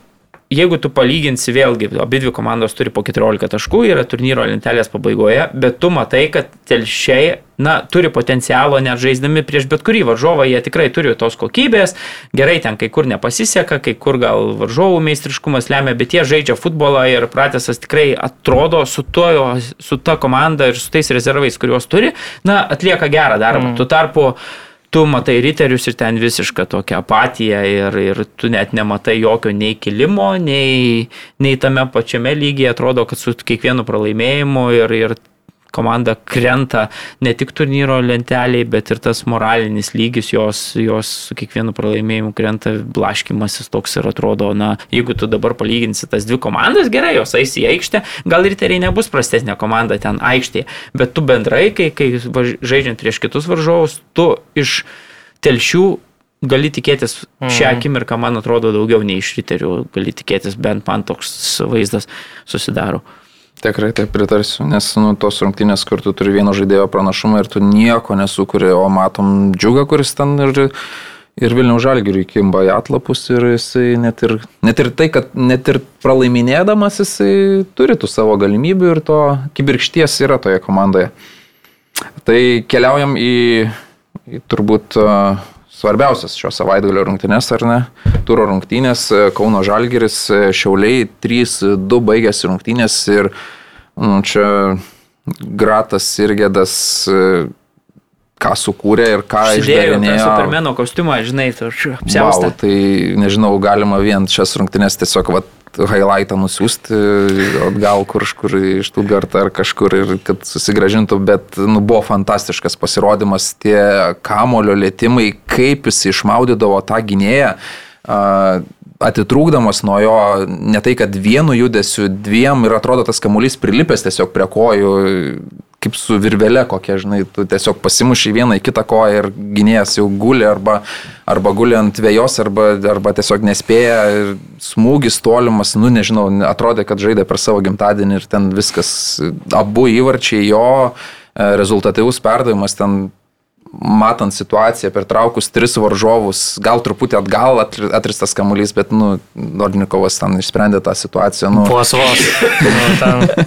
jeigu tu palyginsi vėlgi, abi dvi komandos turi po 14 taškų, yra turnyro lentelės pabaigoje, bet tu matai, kad telšiai, na, turi potencialo net žaisdami prieš bet kurį varžovą, jie tikrai turi tos kokybės, gerai ten kai kur nepasiseka, kai kur gal varžovų meistriškumas lemia, bet jie žaidžia futbolą ir pratesas tikrai atrodo su, to, su ta komanda ir su tais rezervais, kuriuos turi, na, atlieka gerą darbą. Mm. Tuo tarpu tu matai riterius ir ten visišką tokią apatiją ir, ir tu net nematai jokio nei kilimo, nei, nei tame pačiame lygyje. Atrodo, kad su kiekvienu pralaimėjimu ir, ir komanda krenta ne tik turnyro lenteliai, bet ir tas moralinis lygis jos, jos su kiekvienu pralaimėjimu krenta blaškimasis toks ir atrodo, na, jeigu tu dabar palyginsi tas dvi komandas, gerai, jos eis į aikštę, gal riteriai nebus prastesnė komanda ten aikštėje, bet tu bendrai, kai, kai žaidžiant prieš kitus varžovus, tu iš telšių gali tikėtis šią mhm. akimirką, man atrodo, daugiau nei iš riterių gali tikėtis, bent man toks vaizdas susidaro. Tikrai taip pritarsiu, nes nu, tos rungtynės, kur tu turi vieno žaidėjo pranašumą ir tu nieko nesukuri, o matom džiugą, kuris ten ir, ir Vilnių žalgiriui kimba į atlapus ir jisai net ir, net ir tai, kad net ir pralaiminėdamas jisai turi tų savo galimybių ir to kibirkšties yra toje komandoje. Tai keliaujam į, į turbūt uh, svarbiausias šio savaitgalio rungtynės, ar ne? Turo rungtynės, e, Kauno Žalgeris, e, Šiauliai 3-2 baigėsi rungtynės ir nu, čia Gratas Irgėdas e, ką sukūrė ir ką išdarinėjo. Supermeno kostiumą, žinai, tu apsiaustą. Wow, tai nežinau, galima vien šias rungtynės tiesiog vat, highlightą nusiųsti atgal kažkur iš Stuttgartą ar kažkur ir kad susigražintų, bet nu, buvo fantastiškas pasirodymas, tie kamulio lėtimai, kaip jis išmaudydavo tą gynėją. Atitrūkdamas nuo jo, ne tai, kad vienu judesiu, dviem ir atrodo tas kamuolys prilipęs tiesiog prie kojų, kaip su virvelė kokia, žinai, tu tiesiog pasimuši vieną į kitą koją ir gynėjas jau guli arba, arba guli ant vėjos, arba, arba tiesiog nespėja smūgis tolimas, nu nežinau, atrodė, kad žaidė per savo gimtadienį ir ten viskas, abu įvarčiai jo, e, rezultatyvus perdavimas ten matant situaciją, pertraukus tris varžovus, gal truputį atgal atristas kamuolys, bet, nu, Nordnikovas ten išsprendė tą situaciją. Nu. Vos vos. nu, ten...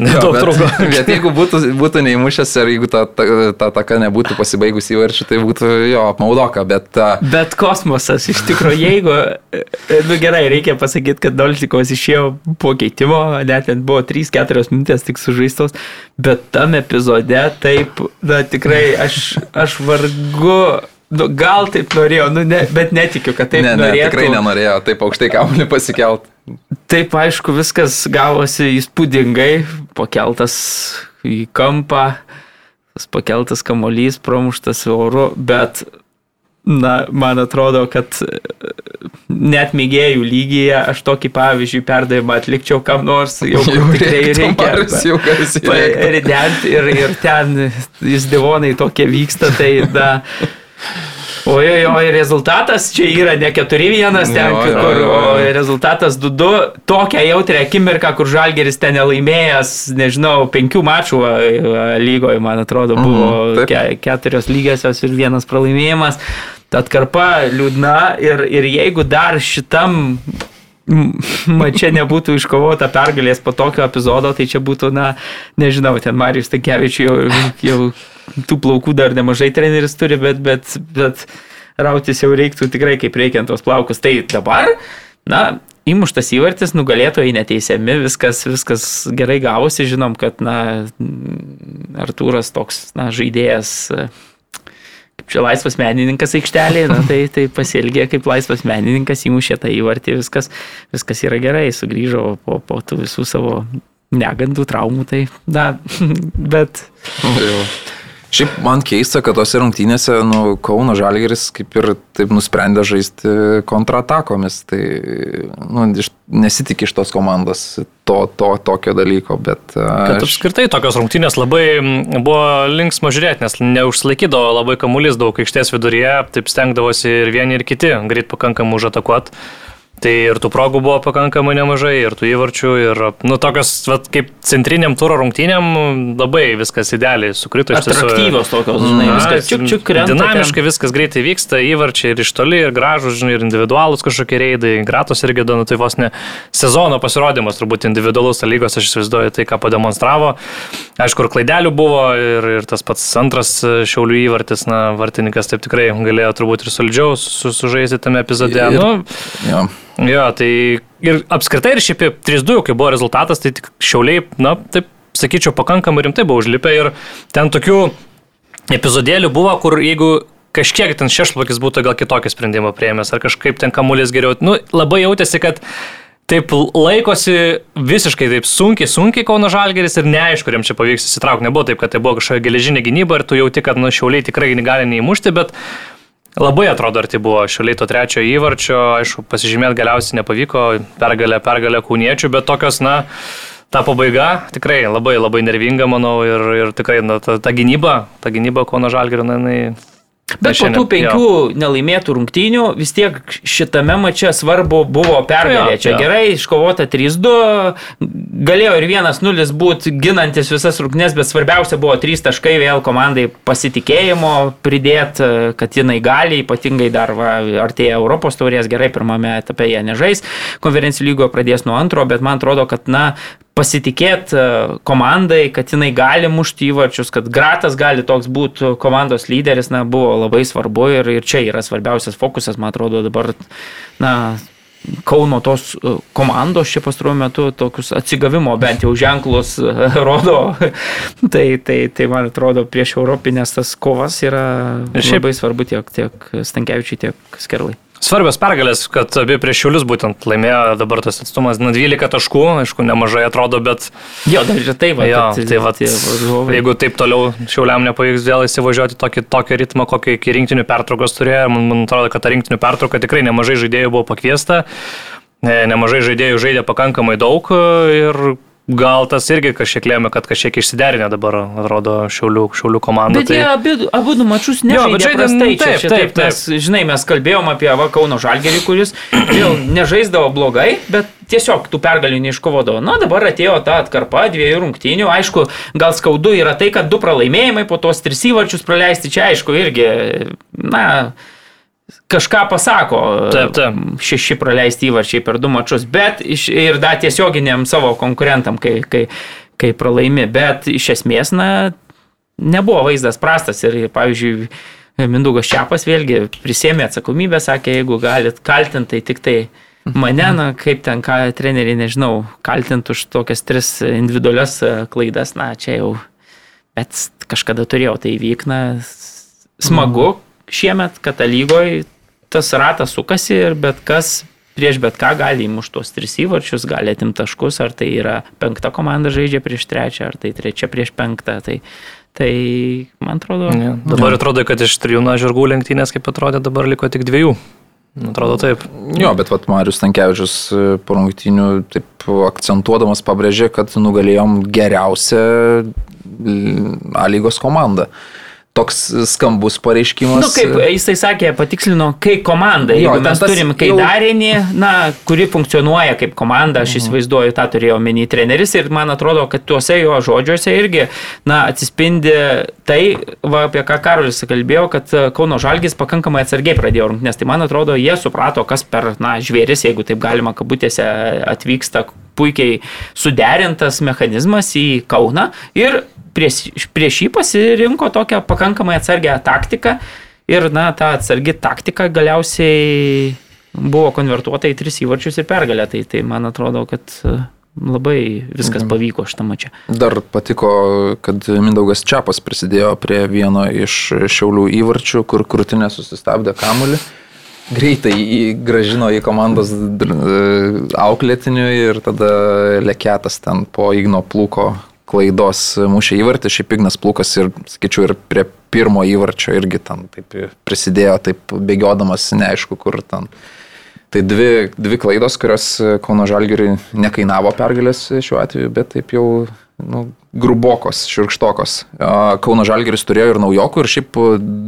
Nedaug trūko. Bet jeigu būtų, būtų neįmušęs ir jeigu ta, ta, ta taka nebūtų pasibaigus įvarčių, tai būtų jo apmaudoka, bet... Uh... Bet kosmosas, iš tikrųjų, jeigu, nu gerai, reikia pasakyti, kad Dolčikovas išėjo po keitimo, net ten buvo 3-4 minutės tik sužaistos, bet tam epizode taip, na tikrai aš aš vargu Nu, gal taip norėjo, nu, ne, bet netikiu, kad taip ne, ne, norėjo. Tikrai nenorėjo taip aukštai kamuolį pasikelt. Taip, aišku, viskas gavosi įspūdingai, pakeltas į kampą, tas pakeltas kamuolys, pramuštas oru, bet Na, man atrodo, kad e, net mėgėjų lygyje aš tokį pavyzdžiui perdavimą atlikčiau kam nors, jau, jau tikrai reikia. Jau rident ir, ir ten jis divonai tokie vyksta, tai da. Oi, oi, rezultatas čia yra ne 4-1 ten, jo, kur, jo, jo. o rezultatas 2-2. Tokią jautrę akimirką, kur Žalgeris ten nelaimėjęs, nežinau, penkių mačų lygoje, man atrodo, buvo mhm, ke, keturios lygiosios ir vienas pralaimėjimas. Atkarpa liūdna ir, ir jeigu dar šitam mačia nebūtų iškovota pergalės po tokio epizodo, tai čia būtų, na, nežinau, ten Marijus Takevičius jau, jau tų plaukų dar nemažai treneris turi, bet, bet, bet rautis jau reiktų tikrai kaip reikiant tos plaukus. Tai dabar, na, įmuštas įvartis, nugalėtojai neteisiami, viskas, viskas gerai gavosi, žinom, kad, na, Artūras toks, na, žaidėjas kaip čia laisvas menininkas aikštelėje, na, tai, tai pasielgė kaip laisvas menininkas, įmušė tą įvartį, viskas, viskas yra gerai, sugrįžo po, po tų visų savo negandų, traumų, tai, na, bet. Jau. Šiaip man keista, kad tose rungtynėse nu, Kauno Žalgeris kaip ir taip nusprendė žaisti kontratakomis. Tai nu, nesitik iš tos komandos to, to tokio dalyko, bet... Kad aš... apskritai tokios rungtynės labai buvo linksmo žiūrėti, nes neužsilaikydavo labai kamuolys daug aikštės viduryje, taip stengdavosi ir vieni ir kiti greit pakankamai užatakuoti. Tai ir tų progų buvo pakankamai nemažai, ir tų įvarčių, ir, nu, tokios, vat, kaip centriniam turo rungtynėm, labai viskas idealiai sukrito iš tiesų. Aktyvios tokios, žinai, Na, viskas čiuk, čiuk krenta. Dinamiškai ten. viskas greitai vyksta, įvarčiai ir iš toli, ir gražus, žinai, ir individualus kažkokie reidai, gratos irgi, nu, tai vos ne sezono pasirodymas, turbūt individualus lygos, aš įsivaizduoju tai, ką pademonstravo. Aišku, ir klaidelių buvo, ir, ir tas pats antras šiaulių įvartis, na, vartininkas taip tikrai galėjo turbūt ir solidžiau su, sužaisti tame epizode. Ir, nu, ja. Jo, tai ir apskritai ir šiaip 3-2, kai buvo rezultatas, tai tik šiauliai, na, taip sakyčiau, pakankamai rimtai buvo užlipę ir ten tokių epizodėlių buvo, kur jeigu kažkiek ten šešplakis būtų gal kitokį sprendimą prieimęs, ar kažkaip ten kamuolės geriau, nu, labai jautėsi, kad taip laikosi visiškai taip sunkiai, sunkiai Kauno Žalgeris ir neaišku, jiems čia pavyks įsitraukti. Nebuvo taip, kad tai buvo kažkokia geležinė gynyba ir tu jauti, kad nu, šiauliai tikrai gali neįmušti, bet Labai atrodo, ar tai buvo šaliai to trečiojo įvarčio, aišku, pasižymėti galiausiai nepavyko, pergalė, pergalė kūniečių, bet tokios, na, ta pabaiga tikrai labai labai nervinga, manau, ir, ir tikrai na, ta, ta gynyba, ta gynyba Kono Žalgirio, na, jinai Bet po tų penkių jo. nelaimėtų rungtynių vis tiek šitame mače svarbu buvo pergalė. Čia jo. gerai, iškovota 3-2, galėjo ir 1-0 būti ginantis visas rungtynės, bet svarbiausia buvo 3 taškai vėl komandai pasitikėjimo pridėti, kad jinai gali, ypatingai dar va, artėja Europos taurės, gerai, pirmame etape jie nežais, konferencijų lygoje pradės nuo antro, bet man atrodo, kad na, pasitikėti e, komandai, kad jinai gali mušti įvarčius, kad Gratas gali toks būti komandos lyderis, na, buvo labai svarbu ir, ir čia yra svarbiausias fokusas, man atrodo, dabar, na, Kauno tos e, komandos čia pastaruoju metu tokius atsigavimo bent jau ženklus e, rodo. tai, tai, tai man atrodo prieš Europinės tas kovas yra šiaip... labai svarbu tiek, tiek Stankievičiai, tiek Skerlai. Svarbios pergalės, kad abi prieš šiulius būtent laimėjo dabar tas atstumas, na 12 taškų, aišku, nemažai atrodo, bet... Jo, dar ir taip, jo, tai, tai va, jeigu taip toliau šiuliam nepavyks vėl įsivažiuoti tokį, tokį ritmą, kokį iki rinktinių pertraukos turėjo, man, man atrodo, kad ta rinktinių pertrauka tikrai nemažai žaidėjų buvo pakviesta, nemažai žaidėjų žaidė pakankamai daug ir Gal tas irgi kažkiek lėmė, kad kažkiek išsiderinę dabar, atrodo, šiaulių, šiaulių komanda. Bet tai... jie abi, abu du mačius nežaidė jo, prastai. Taip, čia, čia, taip, taip, taip. Mes, žinai, mes kalbėjom apie va, Kauno Žalgerį, kuris vėl nežaisdavo blogai, bet tiesiog tų pergalių neiškovodavo. Na, dabar atėjo ta atkarpa dviejų rungtynių. Aišku, gal skaudu yra tai, kad du pralaimėjimai po tos tris įvarčius praleisti čia, aišku, irgi, na, kažką pasako. Taip, taip. Šeši praleisti įvarčiai per du mačius, bet iš, ir dar tiesioginiam savo konkurentam, kai, kai, kai pralaimi. Bet iš esmės, na, nebuvo vaizdas prastas ir, pavyzdžiui, Mindaugas Čiapas vėlgi prisėmė atsakomybę, sakė, jeigu galit kaltinti, tai tik tai mane, na, kaip ten ką treneriai, nežinau, kaltinti už tokias tris individualias klaidas, na, čia jau, bet kažkada turėjau tai įvykna, smagu, šiemet, kad lygoje tas ratas sukasi ir bet kas prieš bet ką gali įmušti tos tris įvarčius, gali atimti taškus, ar tai yra penkta komanda žaidžia prieš trečią, ar tai trečia prieš penktą. Tai, tai man atrodo. Ja. Dabar ja. atrodo, kad iš trijų na žirgų lenktynės, kaip atrodė, dabar liko tik dviejų. Atrodo taip. Jo, bet vat Marius Tankievičius e, po rungtynių taip akcentuodamas pabrėžė, kad nugalėjom geriausią A lygos komandą toks skambus pareiškimas. Na, nu, kaip jisai sakė, patikslino, kai komanda, jo, jeigu mes turim kai jau... darinį, na, kuri funkcionuoja kaip komanda, aš mhm. įsivaizduoju, tą turėjo menį treneris ir man atrodo, kad tuose jo žodžiuose irgi, na, atsispindi tai, va, apie ką Karolis kalbėjo, kad Kauno Žalgis pakankamai atsargiai pradėjo rungtynės. Tai man atrodo, jie suprato, kas per, na, žvėris, jeigu taip galima kabutėse atvyksta puikiai suderintas mechanizmas į Kauną ir prieš, prieš jį pasirinko tokią pakankamai atsargią taktiką ir, na, ta atsargi taktika galiausiai buvo konvertuota į tris įvarčius ir pergalę. Tai, tai man atrodo, kad labai viskas pavyko šitą mačią. Dar patiko, kad Mindaugas Čiapas prisidėjo prie vieno iš šiaulių įvarčių, kur krūtinė susistabdė kamulį. Greitai į- gražino į komandos dr- auklėtinių ir tada Lekėtas ten po Igno plūko klaidos mušė įvartį, šiaip Ignas plūkas ir, sakyčiau, ir prie pirmo įvarčio irgi ten taip prisidėjo, taip bėgiodamas, neaišku, kur ten. Tai dvi, dvi klaidos, kurios Kauno Žalgiriui nekainavo pergalės šiuo atveju, bet taip jau nu, grubokos, širkštokos. Kauno Žalgiris turėjo ir naujokų, ir šiaip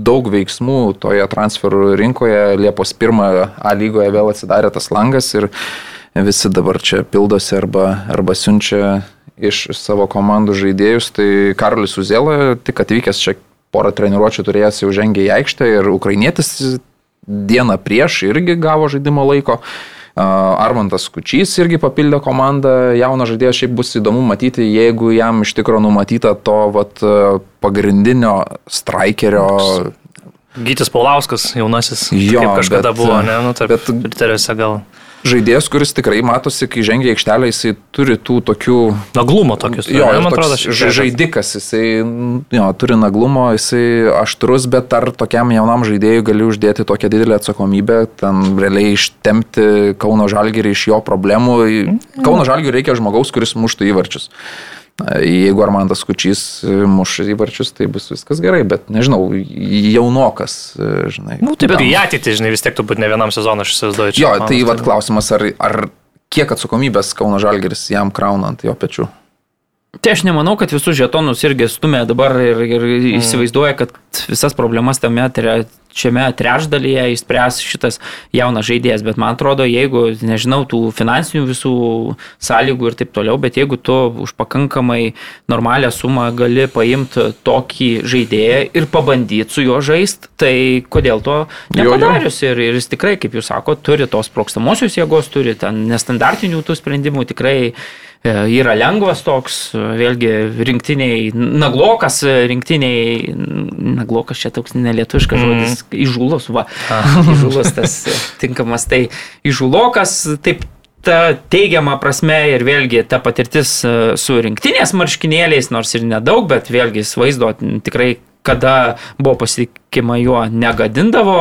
daug veiksmų toje transferų rinkoje. Liepos 1 A lygoje vėl atsidarė tas langas ir visi dabar čia pildosi arba, arba siunčia iš savo komandų žaidėjus. Tai Karolis Uzėla, tik atvykęs čia porą treniruočio turėjęs jau žengė į aikštę ir ukrainietis dieną prieš irgi gavo žaidimo laiko. A, Armantas Kučys irgi papildė komandą, jauną žaidėją šiaip bus įdomu matyti, jeigu jam iš tikrųjų numatyta to vat, a, pagrindinio strikerio. Gytis Paulauskas, jaunasis, Jo, kaip kažkada bet- buvo, ne, nu, tarp bet- riteriuose gal. Žaidėjas, kuris tikrai matosi, kai žengia aikštelę, jisai turi tų tokių Naglumo tokius. Jo, man atrodo, tiek. žaidikas, jisai jo, turi naglumo, jisai aštrus, bet ar tokiam jaunam žaidėjui gali uždėti tokią didelę atsakomybę, ten realiai ištemti Kauno Žalgirį iš jo problemų. Kauno Žalgirį reikia žmogaus, kuris muštų įvarčius. Jeigu Armandas Kučys muš įvarčius, tai bus viskas gerai, bet nežinau, jaunokas, žinai. Nu, taip, į ateitį, žinai, vis tiek turbūt ne vienam sezonui aš įsivaizduoju. Jo, tai vad klausimas, ar, ar kiek atsakomybės Kauno Žalgiris jam kraunant jo pečių? Tai aš nemanau, kad visus žetonus irgi stumia dabar ir, ir Mm. įsivaizduoja, kad visas problemas tame šiame trečdalyje išspręs šitas jaunas žaidėjas. Bet man atrodo, jeigu, nežinau, tų finansinių visų sąlygų ir taip toliau, bet jeigu tu už pakankamai normalią sumą gali paimti tokį žaidėją ir pabandyti su juo žaisti, tai kodėl to Jo, jo. nepadarius? Ir, ir jis tikrai, kaip jūs sakote, turi tos prokstamosios jėgos, turi ten nestandartinių tų sprendimų, tikrai yra lengvas toks, e, vėlgi rinktiniai, naglokas, e, rinktiniai, naglokas čia toks nelietuškas žodis, įžūlos, va, įžūlos tas e, tinkamas, tai įžūlokas, taip ta teigiama prasme ir vėlgi ta patirtis e, su rinktinės marškinėliais, nors ir nedaug, bet vėlgi vaizdo tikrai kada buvo pasitikima juo negadindavo,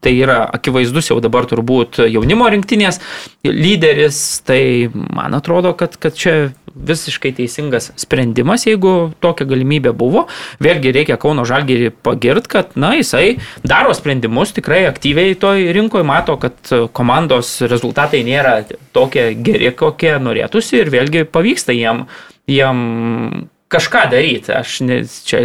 tai yra akivaizdus jau dabar turbūt jaunimo rinktinės lyderis, tai man atrodo, kad, kad čia visiškai teisingas sprendimas, jeigu tokia galimybė buvo. Vėlgi reikia Kauno Žalgirį pagirt, kad na, jisai daro sprendimus, tikrai aktyviai toj rinkoje mato, kad komandos rezultatai nėra tokie geri, kokie norėtųsi ir vėlgi pavyksta jiem, jiem kažką daryti. Aš ne, čia,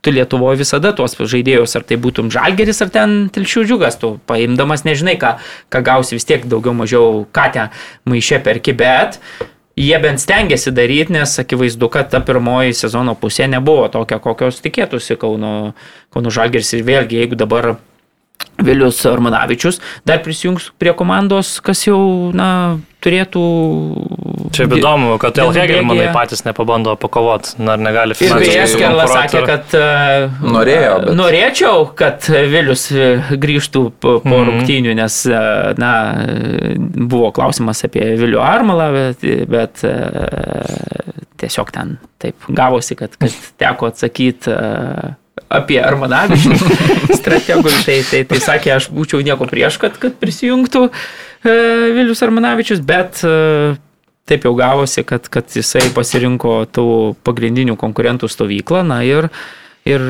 tu Lietuvoje visada tuos žaidėjus, ar tai būtum žalgeris, ar ten tilšių džiugas, tu paimdamas nežinai, ką, ką gausi vis tiek daugiau mažiau, ką ten maišė perki, bet jie bent stengiasi daryti, nes akivaizdu, kad ta pirmoji sezono pusė nebuvo tokia, kokios tikėtųsi Kauno, Kauno žalgeris ir vėlgi, jeigu dabar Vilius Armanavičius dar prisijungs prie komandos, kas jau, na, turėtų... Čia įdomu, kad Elhegelmanai bėgyje- patys nepabando pakovot, ar negali Ir finansiškai Skerlas sukonkuruot, sakė, kad uh, Norėjo, bet- norėčiau, kad Vilius e, grįžtų po, po Mhm. rungtynių, nes, e, na, buvo klausimas apie Vilių Armalą, bet, bet e, tiesiog ten taip gavosi, kad, kad teko atsakyti e, apie Armanavičių strategų. Tai, tai, tai sakė, aš būčiau nieko prieš, kad, kad prisijungtų e, Vilius Armanavičius, bet e, taip jau gavosi, kad, kad jisai pasirinko tų pagrindinių konkurentų stovyklą, na ir, ir,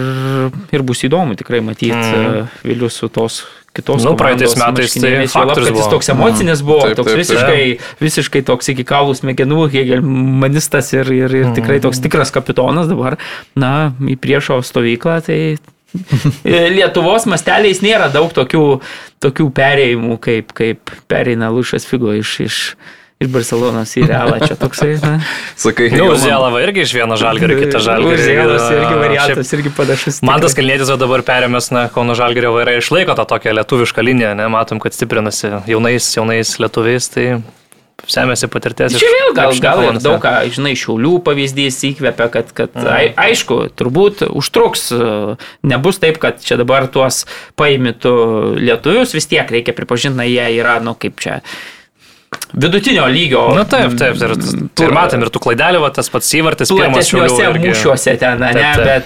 ir bus įdomu tikrai matyti mm. Vilius su tos kitos Nu, praeitais metais tai faktorius kad jis buvo. toks emocinis buvo, Taip, toks taip, taip. visiškai, visiškai toks iki kaulų smegenų, hegelmanistas ir, ir, ir tikrai toks tikras kapitonas dabar, na, į priešo stovyklą, tai Lietuvos masteliais nėra daug tokių, tokių perėjimų, kaip, kaip pereina Lušas Figo iš, iš, iš Barcelonos į Realą. Čia toksai, na. Sakai, Nu, Hegelman- Zėlava irgi iš vieno žalgerio, kitą žalgerio. Zėlas irgi Šiaip variantas, irgi panašus. Man tas kalnėtis va dabar perėmęs, na, Kauno Žalgerio vairai išlaiko tą tokią lietuvišką liniją, ne, matom, kad stiprinasi jaunais, jaunais lietuviais, tai semėsi patirties. Čia vėl gal, gal ir daug ką, žinai, šiaulių pavyzdys įkvepia, kad, kad Mhm. ai, aišku, turbūt užtruks, nebus taip, kad čia dabar tuos paimtų lietuvius, vis tiek reikia pripažinti, na, jie yra, nu, kaip čia, vidutinio lygio. Na taip, taip, ir, Tu- ir matėm, ir tų klaidelių, va, tas pats įvartis, pirmas irgi. mūšiuose ten, ne, Taip, taip. bet,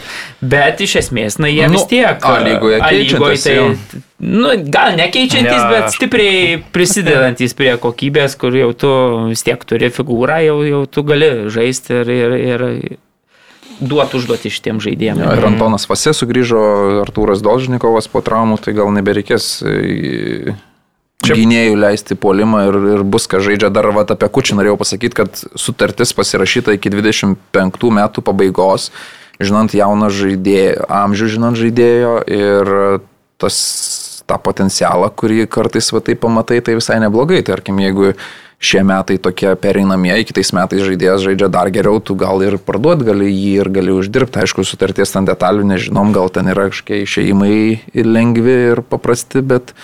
bet iš esmės, na, jie Nu, vis tiek. A lygoje A lygoj keičiantis, jo. nu, gal nekeičiantis, Ne. bet stipriai prisidedantis prie kokybės, kur jau tu vis tiek turi figūrą, jau, jau tu gali žaisti ir, ir, ir duoti užduoti šitiem žaidėjim. Jo, ir Antonas Vasė sugrįžo, Artūras Dolžnikovas po traumų, tai gal nebereikės e, Čia- gynėjų leisti polimą ir, ir bus ką žaidžia. Dar vat, apie Kučį norėjau pasakyti, kad sutartis pasirašyta iki 25 metų pabaigos, žinant jauną žaidėją, amžių žinant žaidėjo ir tas tą potencialą, kurį kartais va, tai pamatai, tai visai neblogai. Tarkim, jeigu šie metai tokie pereinamieji, kitais metais žaidėjas žaidžia dar geriau, tu gal ir parduot gali jį ir gali uždirbti. Aišku, sutarties ten detalių nežinom, gal ten yra kažkokie išeimai lengvi ir paprasti, bet,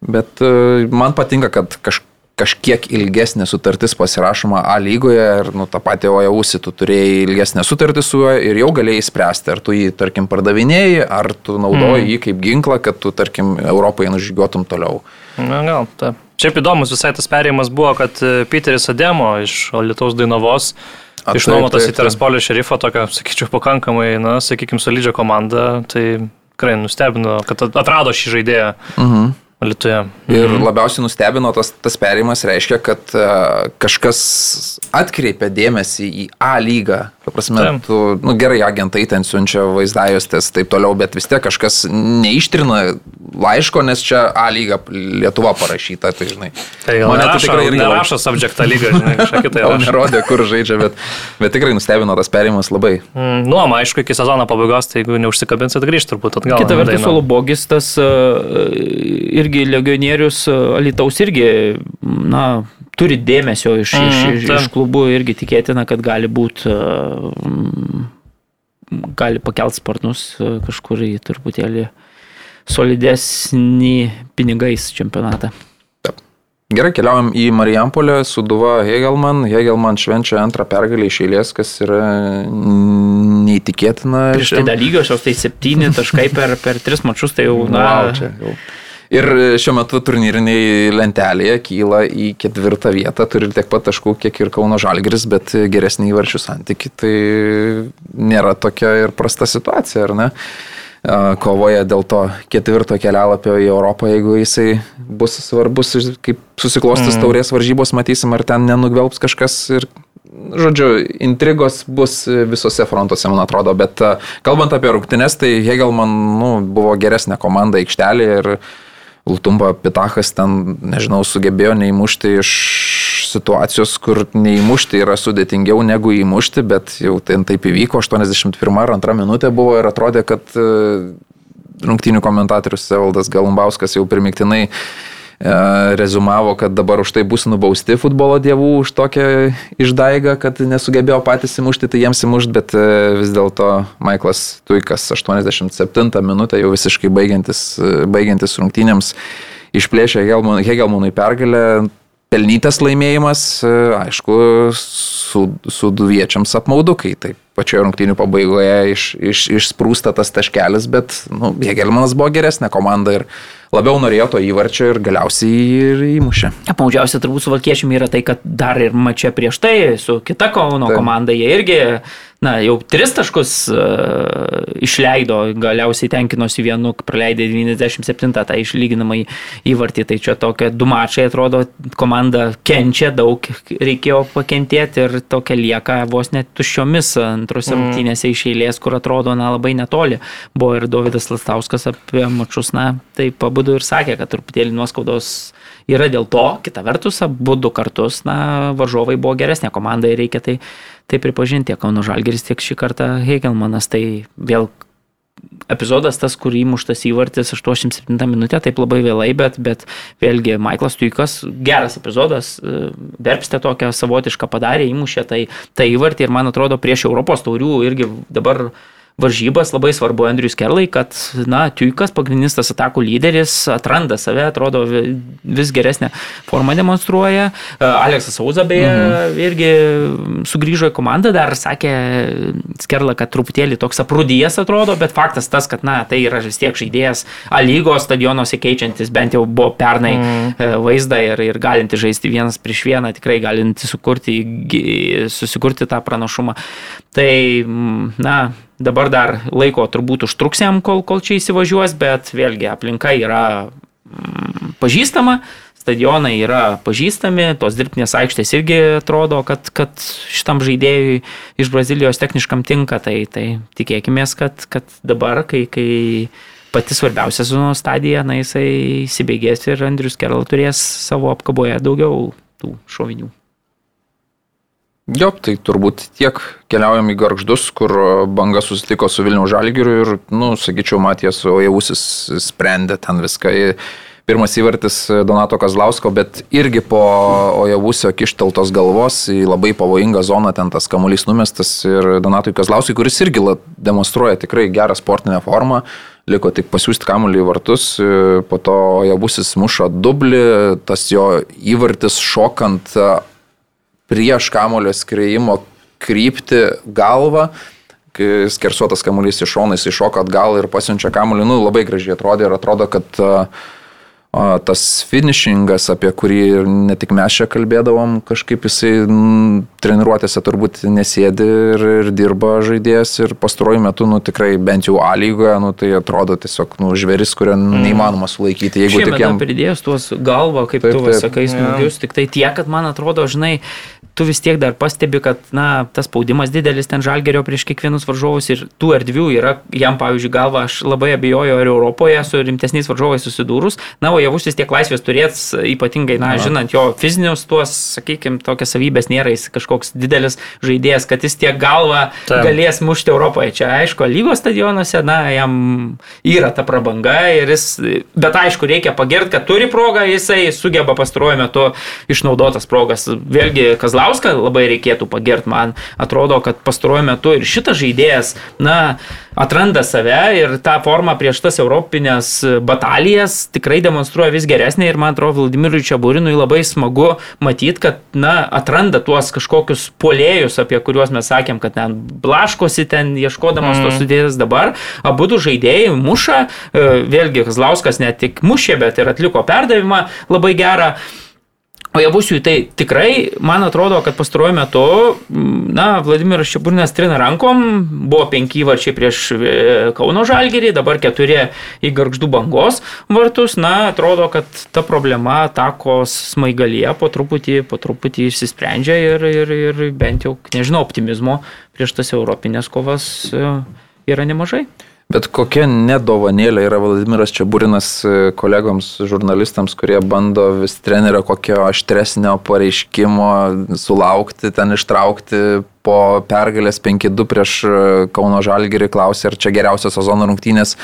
bet e, man patinka, kad kaž, kažkiek ilgesnė sutartis pasirašoma A lygoje ir nu, tą patį Ojausį tu turėjai ilgesnę sutartį su juo ir jau galėjai spręsti, ar tu jį, tarkim, pardavinėjai, ar tu naudoji mm. jį kaip ginklą, kad tu, tarkim, Europoje nužygiuotum toliau. Na gal, taip. Šiaip įdomus visai tas perėjimas buvo, kad e, Peteris Ademo iš Lietuvos Dainavos išnuomotas į Teraspolio šerifą, tokią, sakyčiau, pakankamai, na, sakykime, solidžią komandą, tai tikrai nustebino, kad atrado šį žaidėją Mhm. Lietuvoje. Ir labiausiai nustebino tas, tas perėjimas reiškia, kad uh, kažkas atkreipia dėmesį į A lygą. Ta prasme, Taip. tu, nu, gerai, agentai ten siunčia vaizdajostės taip toliau, bet vis tiek kažkas neištrina laiško, nes čia A lyga Lietuva parašyta, tai žinai. Tai gal Mane tai nerašo, tikrai irgi nerašo subjektą lygą, žinai, kažką kitą rašo. nerodė, kur žaidžia, bet, bet tikrai nustebino tas perėjimas labai. Mm, Nuoma, aišku, iki sezono pabaigos, tai jeigu neužsikabinsit, grįžt turbūt atgal. Kita vertus, Daina. Solubogis, tas uh, irgi legionierius uh, Alitaus irgi, na, turi dėmesio iš, mm, iš, Mhm, iš, iš klubų irgi tikėtina, kad gali būti, uh, gali pakelt sparnus uh, kažkur į truputėlį solidesnį pinigais čempionatą. Gerai, keliaujam į Marijampolę, Suduva Hegelman. Hegelman švenčia antrą pergalę iš eilės, kas yra neįtikėtina. Prieš tai dar lygiosios, tai septyni taškai per, per tris mačius, tai jau, na, Wow, čia jau. Ir šiuo metu turnyriniai lentelėje kyla į ketvirtą vietą, turi tiek pat taškų, kiek ir Kauno Žalgris, bet geresnį įvarčių santyki, tai nėra tokia ir prasta situacija, ar ne? Kovoja dėl to ketvirto kelialapio į Europą, jeigu jisai bus svarbus, kaip susiklostys mm. taurės varžybos, matysim, ar ten nenugvelbs kažkas ir Žodžiu, intrigos bus visose frontuose, man atrodo, bet kalbant apie rungtynes, tai Hegelman nu, buvo geresnė komanda aikštelėje ir Lutumba Pitachas ten, nežinau, sugebėjo neįmušti iš situacijos, kur neįmušti yra sudėtingiau negu įmušti, bet jau ten taip įvyko, 81 ar 2 minutė buvo ir atrodė, kad e, rungtynių komentatorius Evaldas Galumbauskas jau primiktinai rezumavo, kad dabar už tai bus nubausti futbolo dievų už tokią išdaigą, kad nesugebėjo patys įmušti, tai jiems įmušti, bet e, vis dėlto Maiklas Tuikas 87 minutę jau visiškai baigiantis, e, baigiantis rungtynėms išplėšė Hegelmanui pergalę. Pelnytas laimėjimas, e, aišku, su, su duviečiams apmaudukai. Tai pačioje rungtynių pabaigoje iš, iš, išsprūsta tas taškelis, bet nu, Hegelmanas buvo geresnė komanda ir labiau norėjo to įvarčio ir galiausiai jį ir įmušė. Apmaudžiausia turbūt su Valkiečiumi yra tai, kad dar ir mačia prieš tai su kita Kauno Taip. komanda jie irgi, na, jau tris taškus uh, išleido, galiausiai tenkinosi vienu, praleidė 97 tą išlyginamą įvartį. Tai čia tokie du mačai atrodo, komanda kenčia, daug reikėjo pakentėti ir tokia lieka vos net tuščiomis antrose mm. rungtynėse iš eilės, kur atrodo, na, labai netoli. Buvo ir Davidas Lastauskas apie mačus, na, tai pabudu ir sakė, kad truputėlį nuoskaudos yra dėl to, kita vertus, abu du kartus, na, varžovai buvo geresnė komanda ir reikia tai, tai pripažinti, tiek Kauno Žalgeris, tiek šį kartą Hegelmanas, tai vėl epizodas tas, kur įmuštas įvartis 87 minutė, taip labai vėlai, bet, bet vėlgi Maiklas Tuikas, geras epizodas, Verpstė tokią savotišką padarė, įmušė tai, tai įvartį ir man atrodo prieš Europos taurių irgi dabar varžybas labai svarbu Andrius Kerlai, kad, na, Tuikas, pagrindinis tas atakų lyderis, atranda save, atrodo vis geresnę formą demonstruoja. E, Aleksas Sauza beje mhm. irgi sugrįžo į komandą, dar sakė Skerla, kad truputėlį toks aprūdijas atrodo, bet faktas tas, kad, na, tai yra vis tiek žaidėjas A lygos stadionuose keičiantis, bent jau buvo pernai mhm. vaizdą ir, ir galinti žaisti vienas prieš vieną, tikrai galinti sukurti, susikurti tą pranašumą. Tai, na, Dabar dar laiko turbūt užtruks jam, kol, kol čia įsivažiuos, bet vėlgi aplinka yra mm, pažįstama, stadionai yra pažįstami, tos dirbtinės aikštės irgi atrodo, kad, kad šitam žaidėjui iš Brazilijos techniškam tinka, tai, tai tikėkime, kad, kad dabar, kai, kai pati svarbiausia sezono stadija, na jisai įsibėgės ir Andrius Kerl turės savo apkaboje daugiau tų šovinių. Jo, tai turbūt tiek keliaujam į garždus, kur banga susitiko su Vilnių Žalgiriu ir, nu, sakyčiau, Matijas Ojavusis sprendė ten viską. Pirmas įvartis Donato Kazlausko, bet irgi po Ojavusio kišteltos galvos į labai pavojingą zoną ten tas kamuolys numestas ir Donatui Kazlauskui, kuris irgi demonstruoja tikrai gerą sportinę formą liko tik pasiūsti kamuolį į vartus, po to Jabusis muša dublį, tas jo įvartis šokant prieš kamulio skriejimo krypti galvą, skersuotas kamuolys iš šonais iššoka atgal ir pasiunčia kamuolį, nu labai gražiai atrodė ir atrodo, kad uh, tas finishingas, apie kurį ne tik mes čia kalbėdavom, kažkaip jisai treniruotėse turbūt nesėdi ir, ir dirba žaidėjas ir pastaruoju metu, nu tikrai bent jau A lygoje, nu tai atrodo tiesiog, nu, žveris, kurio mm. neįmanoma sulaikyti. Jeigu Šiemet tik jam... pridėjęs tuos galvą, kaip taip, tu sakai, smūgius, tik tai tiek, kad man atrodo, žinai, tu vis tiek dar pastebi, kad, na, tas spaudimas didelis ten žalgerio prieš kiekvienus varžovus ir tų erdvių yra, jam, pavyzdžiui, galva, aš labai abejoju, ar Europoje su rimtesniais varžovais susidūrus, na, o javus vis tiek laisvės turėts, ypatingai, na, na. žinant jo fizinius tuos, sakykime, tokias savybės nėra jis kažkoks didelis žaidėjas, kad jis tiek galva Tam. galės mušti Europoje. Čia, aišku, lygos stadionuose, na, jam yra ta prabanga ir jis, bet aišku, reikia pagirti, kad turi progą, jisai sugeba pastaruoju metu išnaudotas progas. Vėlgi, Kazla Kazlauską labai reikėtų pagirti. Man atrodo, kad pastaruoju metu ir šitas žaidėjas, na, atranda save ir tą formą prieš tas europinės batalijas tikrai demonstruoja vis geresnė ir man atrodo, Vladimirui Čiaburinui labai smagu matyti, kad, na, atranda tuos kažkokius polėjus, apie kuriuos mes sakėm, kad ten blaškosi ten ieškodamas mm. tos sudėtis dabar. Abu du žaidėjai muša, e, vėlgi Kazlauskas ne tik mušė, bet ir atliko perdavimą labai gerą. Javusiui tai tikrai, man atrodo, kad pastaruoju metu, na, Vladimiras Čiaburinas trina rankom, buvo penki varčiai prieš e, Kauno Žalgerį, dabar keturi į Gargždų bangos vartus, na, atrodo, kad ta problema takos smaigalyje po truputį, po truputį išsisprendžia ir, ir, ir bent jau, nežinau, optimizmo prieš tas europinės kovas e, yra nemažai. Bet kokia nedovanėlė yra Vladimiras Čiaburinas e, kolegoms, žurnalistams, kurie bando vis trenerio kokio aštresnio pareiškimo sulaukti, ten ištraukti po pergalės 5-2 prieš e, Kauno Žalgirį, klausė, ar čia geriausios sezono rungtynės,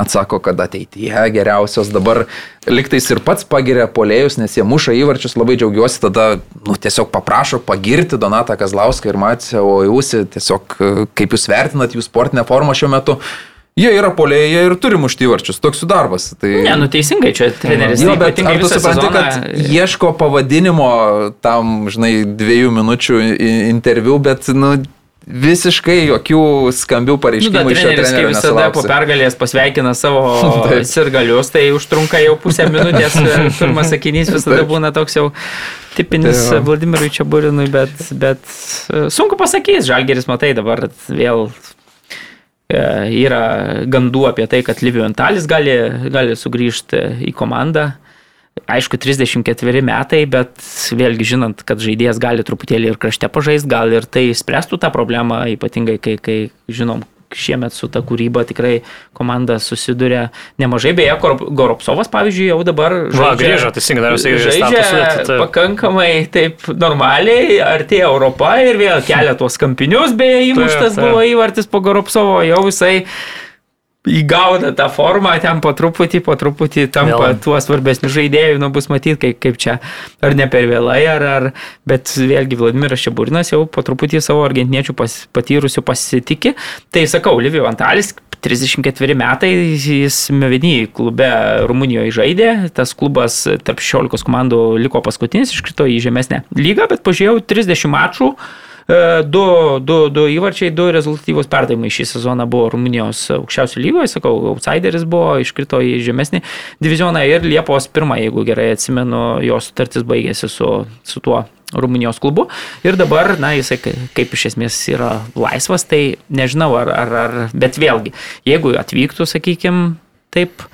atsako, kad ateityje geriausios. Dabar liktais ir pats pagiria polėjus, nes jie muša įvarčius, labai džiaugiuosi, tada nu, tiesiog paprašo pagirti Donatą Kazlauską ir Matsę, o jūs tiesiog e, kaip jūs vertinat jų sportinę formą šiuo metu. Jie yra polėjai, jie ir turi mušti varčius, toks jų darbas. Tai... Ne, nu teisingai, čia treneris. Jo, bet ar tu supranti, sezoną... kad ieško pavadinimo tam, žinai, dviejų minučių interviu, bet, nu, visiškai jokių skambių pareiškimų nu, iš šio trenerio. Jis visada po pergalės pasveikina savo sirgalius, tai užtrunka jau pusę minutės, pirmas sakinys visada būna toks jau tipinis tai Vladimirui Čiaburinui, bet, bet sunku pasakyti, Žalgeris matai dabar vėl yra gandų apie tai, kad Livio Antalis gali, gali sugrįžti į komandą. Aišku, 34 metai, bet vėlgi žinant, kad žaidėjas gali truputėlį ir krašte pažaisti, gal ir tai spręstų tą problemą, ypatingai kai, kai žinom, šiemet su ta kūryba tikrai komanda susiduria nemažai. Beje, Goropsovas, pavyzdžiui, jau dabar žaidžia, Va, grįžo, teisingai, dar jisai žaidžia sudėti, pakankamai taip normaliai, artėja Europa ir vėl kelia tuos kampinius, beje, įmuštas buvo įvartis po Goropsovo, jau jisai įgauna tą formą, ten po truputį, po truputį tampa Vėl. tuo svarbesniu žaidėju, nu bus matyti, kaip, kaip čia, ar ne per vėlai, ar, ar, bet vėlgi Vladimiras Šeburinas jau po truputį savo argentiniečių pas, patyrusių pasitikė. Tai sakau, Livijų Antalis, 34 metai, jis Mevenį klube Rumunijoje žaidė, tas klubas tarp 16 komandų liko paskutinis, iškrito į žemesnę lygą, bet pažiūrėjau 30 mačų. Du, du, du įvarčiai, du rezultatyvus perdavimai šį sezoną buvo Rumunijos aukščiausio lygoje, sakau, outsideris buvo, iškrito į žemesnį divizioną ir Liepos 1, jeigu gerai atsimenu, jo sutartis baigėsi su, su tuo Rumunijos klubu. Ir dabar, na, jisai kai- kaip iš esmės yra laisvas, tai nežinau, ar, ar, ar bet vėlgi, jeigu atvyktų, sakykime, taip,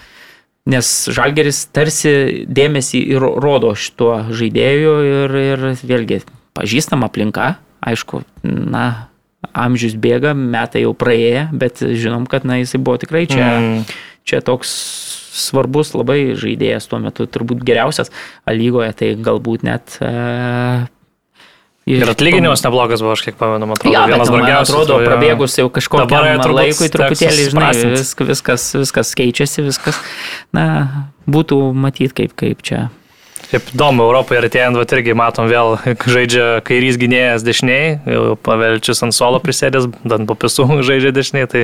nes Žalgeris tarsi dėmesį ir rodo šituo žaidėju ir, ir vėlgi pažįstama aplinka, aišku, na, amžius bėga, metai jau praėję, bet žinom, kad, na, jisai buvo tikrai čia, Mm. čia toks svarbus labai žaidėjas tuo metu, turbūt geriausias lygoje, tai galbūt net... E, Ir atlyginimas neblogas buvo, aš kiek pamenu, man atrodo, Ja, vienas man brangiausių. atrodo, jo. prabėgus jau kažkokiam jau laikui, truputėlį, žinai, vis, viskas, viskas keičiasi, viskas, na, būtų matyti, kaip, kaip čia. Taip įdomu, Europoje artėjant, va irgi matom vėl, žaidžia kairys gynėjas dešiniai, pavelčius ant suolo prisėdęs, dan po pisų žaidžia dešiniai, tai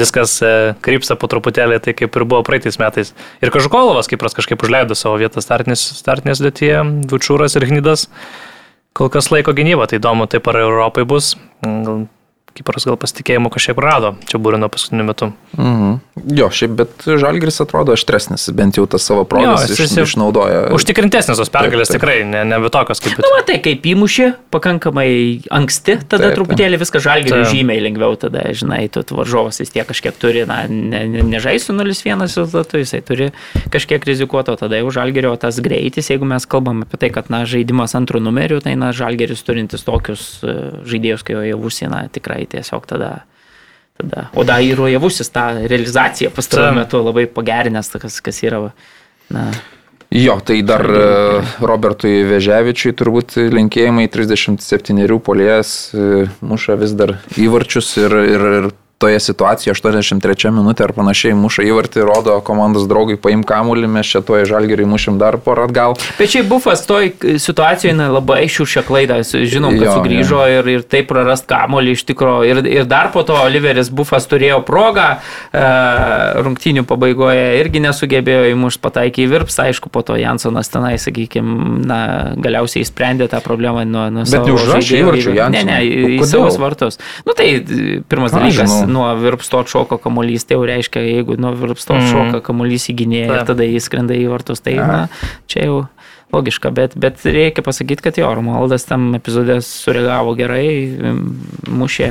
viskas e, krypsta po truputėlį, tai kaip ir buvo praeitais metais. Ir Kažukolovas, kaip pras kažkaip užleido savo vietą startinės dėtyje, Vučiūras ir Gnydas, kol kas laiko gynybą, tai įdomu, taip ar Europai bus. Gal, Kipras gal pasitikėjimo kažkiek rado, čia būrino paskutiniu metu. Mhm. Jo, šiaip, bet Žalgris atrodo aštresnis, bent jau tas savo progas Jo, iš, jis jau- išnaudoja. Užtikrintesnės tos pergalės Taip, taip. tikrai, ne, ne tokios kaip Na, matai, kaip įmušė pakankamai anksti, tada Taip, truputėlį viskas žalgiai Taip. žymiai lengviau, tada, žinai, tu varžovas vis tiek kažkiek turi, na, ne, ne, nežaisų 0-1 rezultatu, jisai turi kažkiek rizikuoto, tada jau žalgerio tas greitis, jeigu mes kalbam apie tai, kad, na, žaidimas antrų numerių, tai, na, žalgeris turintis tokius e, žaidėjus, kai jo užsiena, tikrai tiesiog tada Tada. O dar ir rojavusis tą realizaciją pastaruoju metu labai pagerinęs, kas, kas yra, na, Jo, tai dar e, Robertui Veževičiui turbūt linkėjimai 37 polėjas e, muša vis dar įvarčius ir, ir, ir toje situacijoje 83 minutė ar panašiai muša įvartį, rodo komandos draugui paim kamuolį, mes čia toje žalgeriai mušim dar porą atgal. Bet šiaip bufas toj situacijoje na, labai šiuršia klaida. Žinom, kad Jo, sugrįžo ir, ir taip prarast kamolį iš tikrųjų. Ir, ir dar po to Oliveris Bufas turėjo progą e, rungtynių pabaigoje irgi nesugebėjo įmušti pataikį į virpsą. Aišku, po to Jansonas tenai, sakykime, na, galiausiai įsprendė tą problemą nuo, nuo Bet neužrašė žaidėjo. įvarčio Ne, ne, į, į savo vartus. Nu tai pirmas dalykas, žinau. Nuo virpsto atšoko kamuolys, tai jau reiškia, jeigu nuo virpsto Mhm. atšoka kamuolys į gynėją ir tada jis skrenda į vartus, tai na, čia jau logiška, bet, bet reikia pasakyti, kad jo, Romualdas tam epizode sureagavo gerai, mušė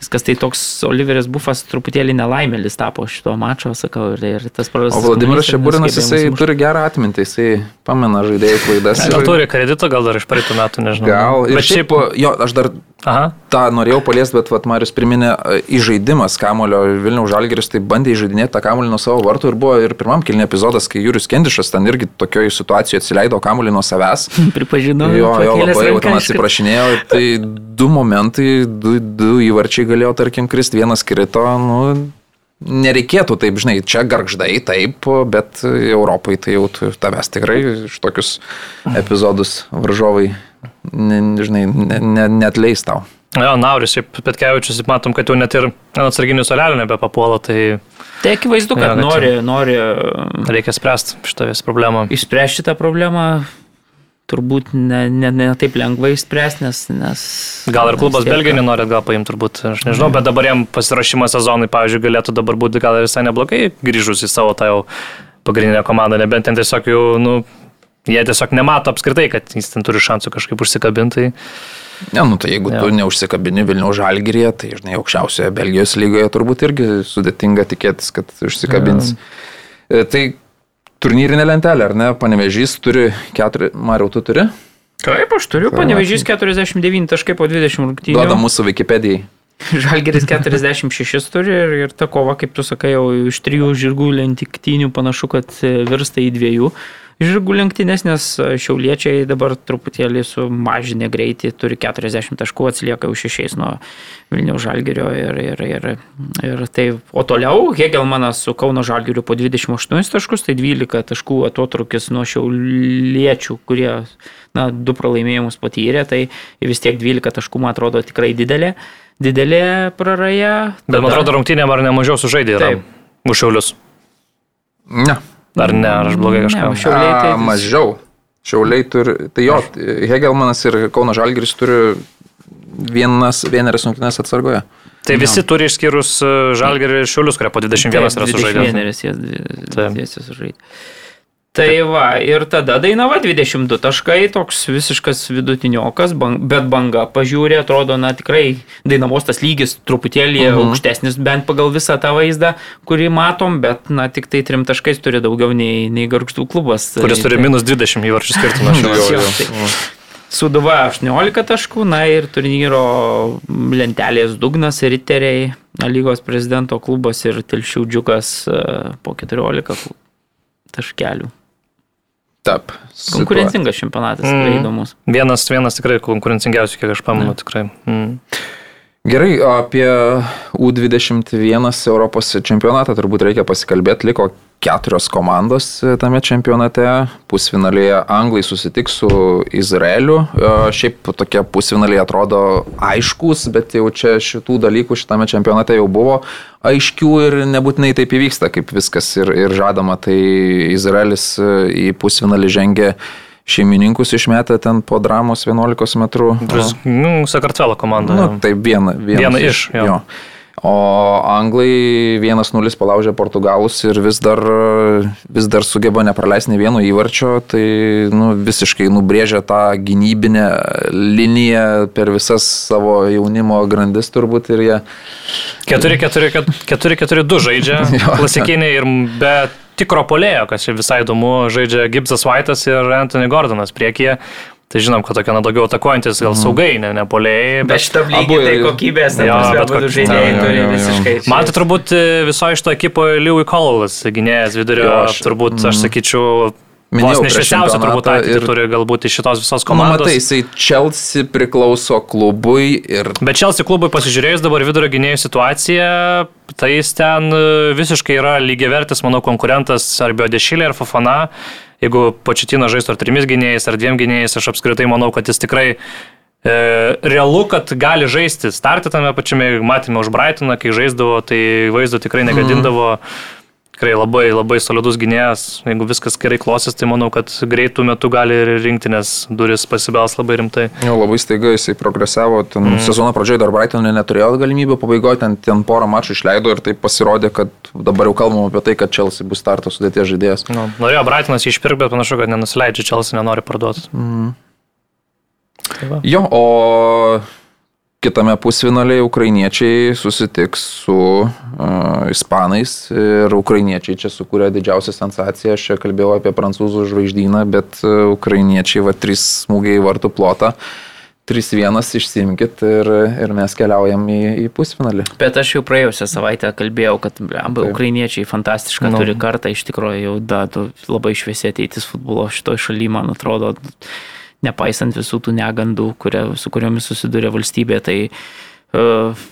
viskas, tai toks Oliveris Bufas truputėlį nelaimėlis tapo šito mačo, sakau, ir, ir tas O prarastas. Vladimiras kamuolys ir Šeburinas, jisai įmušt. turi gerą atmintį, jisai pamena žaidėjų klaidas. Gal turi kredito, gal dar iš praeitų metų, nežinau. Gal. Ir Bet šiaip, šiaip, jo, aš dar aha, tą norėjau paliesti, bet vat, Marius priminė e, įžaidimas kamulio Vilniaus Žalgeris, tai bandė įžaidinėti tą kamulį nuo savo vartų ir buvo ir pirmam kilni epizodas, kai Jūrius Kendišas ten irgi tokioje situacijoje atsileido kamulį nuo savęs. Pripažinau, Jo, jo, labai jau ten iškart. atsiprašinėjo. Tai du momentai, du, du įvarčiai galėjo, tarkim, kristi, vienas krito, nu, nereikėtų taip, žinai, čia garždai taip, bet Europai tai jau tavęs tikrai iš tokius epizodus varžovai, ne, žinai, ne, ne, net leis tau. Jo, Nauris, šiaip Petkevičius, matom, kad jau net ir atsarginių solelių nebepapuola, tai Tai akivaizdu, kad Jo, kad nori, nori reikia spręsti šitą problemą. išspręsti šitą problemą. Turbūt ne, ne, ne taip lengvai išspręsti, nes, nes... Gal ir klubas Belgijai nenori gal paimti, turbūt, aš nežinau, bet dabar jam pasirašymas sezonui, pavyzdžiui, galėtų dabar būti gal visai neblogai grįžus į savo tą jau pagrindinę komandą, nebent ten tiesiog jau, nu, jie tiesiog nemato apskritai, kad jis ten turi šansų kažkaip užsikabinti. Tai Ne, nu tai jeigu Jo. tu neužsikabini Vilniaus Žalgirėje, tai, žinai, aukščiausioje Belgijos lygoje turbūt irgi sudėtinga tikėtis, kad užsikabins. E, Tai turnyrinė lentelė, ar ne? Panevežys turi keturi, Mariau, tu turi? Taip, aš turiu, panevežys 49 taškai po 20 rungtynių. Duoda mūsų Wikipedijai. Žalgeris 46 turi ir, ir ta kova, kaip tu sakai, jau iš trijų žirgų lentiktynių panašu, kad e, virsta į dviejų. žirgų lenktynės, nes šiauliečiai dabar truputėlį sumažinę greitį, turi 40 taškų, atsilieka jau šešiais nuo Vilniaus žalgerio ir, ir, ir, ir tai, o toliau Hegelmanas su Kauno žalgeriu po 28 taškus, tai 12 taškų atotrukis nuo šiauliečių, kurie, na, du pralaimėjimus patyrė, tai vis tiek 12 taškų, man atrodo, tikrai didelė, didelė praraja. Bet man atrodo, rungtynė ar ne mažiau sužaidė už šiaulius. Ne. Ar ne, ar aš blogai kažką. Ne, šiauliai tai... A, mažiau. Šiauliai turi, tai jo, Hegelmanas ir Kauno Žalgiris turi vienas, vieneris rungtynės atsargoje. Tai visi no. turi išskyrus Žalgirį ir Šiulius, kurie po 21 yra sužaidę. Vieneris jas sužaidė. Tai va, ir tada Dainava 22 taškai, toks visiškas vidutiniokas, bang, bet banga pažiūrė, atrodo, na tikrai Dainavos tas lygis truputėlį uh -huh. aukštesnis, bent pagal visą tą vaizdą, kurį matom, bet na tik tai trim taškais turi daugiau nei, nei Gargždų klubas. Kuris tai, turi minus 20 įvarčių skirtumą šiuo atveju. Suduva 18 taškų, na ir turnyro lentelės dugnas, riteriai, lygos prezidento klubas ir Tilšių džiukas po 14 taškelių. Taip. Konkurencingas čempionatas, mm. tikrai įdomus. Vienas, vienas tikrai konkurencingiausių, kiek aš pamenu, tikrai. Mm. Gerai, apie U21 Europos čempionatą turbūt reikia pasikalbėti. Liko keturios komandos tame čempionate. Pusfinalėje Anglai susitiks su Izraeliu. Šiaip tokie pusfinaliai atrodo aiškus, bet jau čia šitų dalykų šitame čempionate jau buvo aiškių ir nebūtinai taip įvyksta, kaip viskas ir, ir žadama. Tai Izraelis į pusfinalį žengė šeimininkus išmetę ten po dramos 11 metrų. Vis, nu, Sakartvelo komanda. Nu, tai viena, viena, viena iš. jo. Jo. O anglai 1-0 palaužė portugalus ir vis dar, vis dar sugeba nepraleisti ne vieno įvarčio, tai nu, visiškai nubrėžia tą gynybinę liniją per visas savo jaunimo grandis turbūt ir jie... 4-4-2 žaidžia klasikiniai ir bet tikro polėjo, kas čia visai įdomu, žaidžia Gibsas Vaitas ir Anthony Gordonas priekyje. Tai žinom, kad tokie na, daugiau atakuojantis, gal mhm. saugai, ne, ne polėjai. Bet, bet šitam lygiai tai kokybės, jo, bet kokių žaidėjai turi visiškai. Man tai turbūt e, visoje iš to ekipo Liui Kolas, gynėjas vidurio, jo, aš, turbūt, aš mhm. sakyčiau, Minėjau, nešviesiausia turbūt ateitį ir... turi galbūt iš šitos visos komandos. Nu, matai, jisai Chelsea priklauso klubui ir... Bet Chelsea klubui pasižiūrėjus dabar vidurio gynėjų situaciją, tai jis ten e, visiškai yra lygiavertis, manau, konkurentas ar Biodešilė, ar Fofana. Jeigu Početino žaistų ar trimis gynėjais, ar dviem gynėjais, aš apskritai manau, kad jis tikrai e, realu, kad gali žaisti. Startį tame pačiame matėme už Brightoną, kai žaisdavo, tai vaizdo tikrai negadindavo. Mm tikrai labai, labai solidus gynėjas. Jeigu viskas gerai klosis, tai manau, kad greitų metų gali ir rinktinės duris pasibels labai rimtai. Jo, labai staiga jisai progresavo. Ten mm. Sezono pradžioje dar Brightonė neturėjo galimybę pabaigoje, ten, ten porą mačų išleido ir tai pasirodė, kad dabar jau kalbam apie tai, kad Chelsea bus starto sudėties žaidėjas. Nu, norėjo Brightonas išpirkti, bet panašu, kad nenusileidžia, Chelsea nenori parduoti. Mm. Tai jo, o kitame pusfinaliai ukrainiečiai susitiks su uh, ispanais ir ukrainiečiai čia sukūrė didžiausią sensaciją. Aš čia kalbėjau apie prancūzų žvaigždyną, bet uh, ukrainiečiai va trys smūgiai į vartų plotą. 3-1 išsimkit ir, ir mes keliaujam į, į pusfinalį. Bet aš jau praėjusią savaitę kalbėjau, kad abu ukrainiečiai fantastišką. Nu. turi kartą, iš tikrųjų jau da, labai šviesiai ateitis futbolo šitoje šalyje, man atrodo nepaisant visų tų negandų, kuria, su kuriomis susiduria valstybė, tai uh,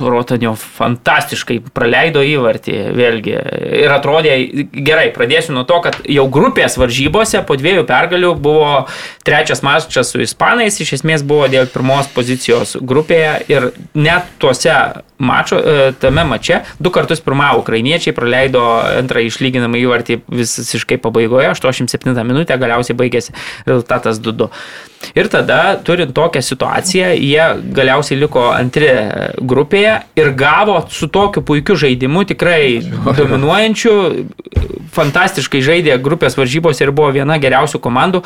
Rotanio fantastiškai praleido įvartį, vėlgi. Ir atrodė gerai, pradėsiu nuo to, kad jau grupės varžybose po dviejų pergalių buvo trečias mačas su Ispanais, iš esmės buvo dėl pirmos pozicijos grupėje ir net tuose mačo, e, tame mače du kartus pirmavo ukrainiečiai, praleido antrą išlyginamą įvartį visiškai pabaigoje, 87 minutę galiausiai baigėsi rezultatas 2-2. Ir tada, turint tokią situaciją, jie galiausiai liko antri grupėje ir gavo su tokiu puikiu žaidimu, tikrai dominuojančiu, fantastiškai žaidė grupės varžybose ir buvo viena geriausių komandų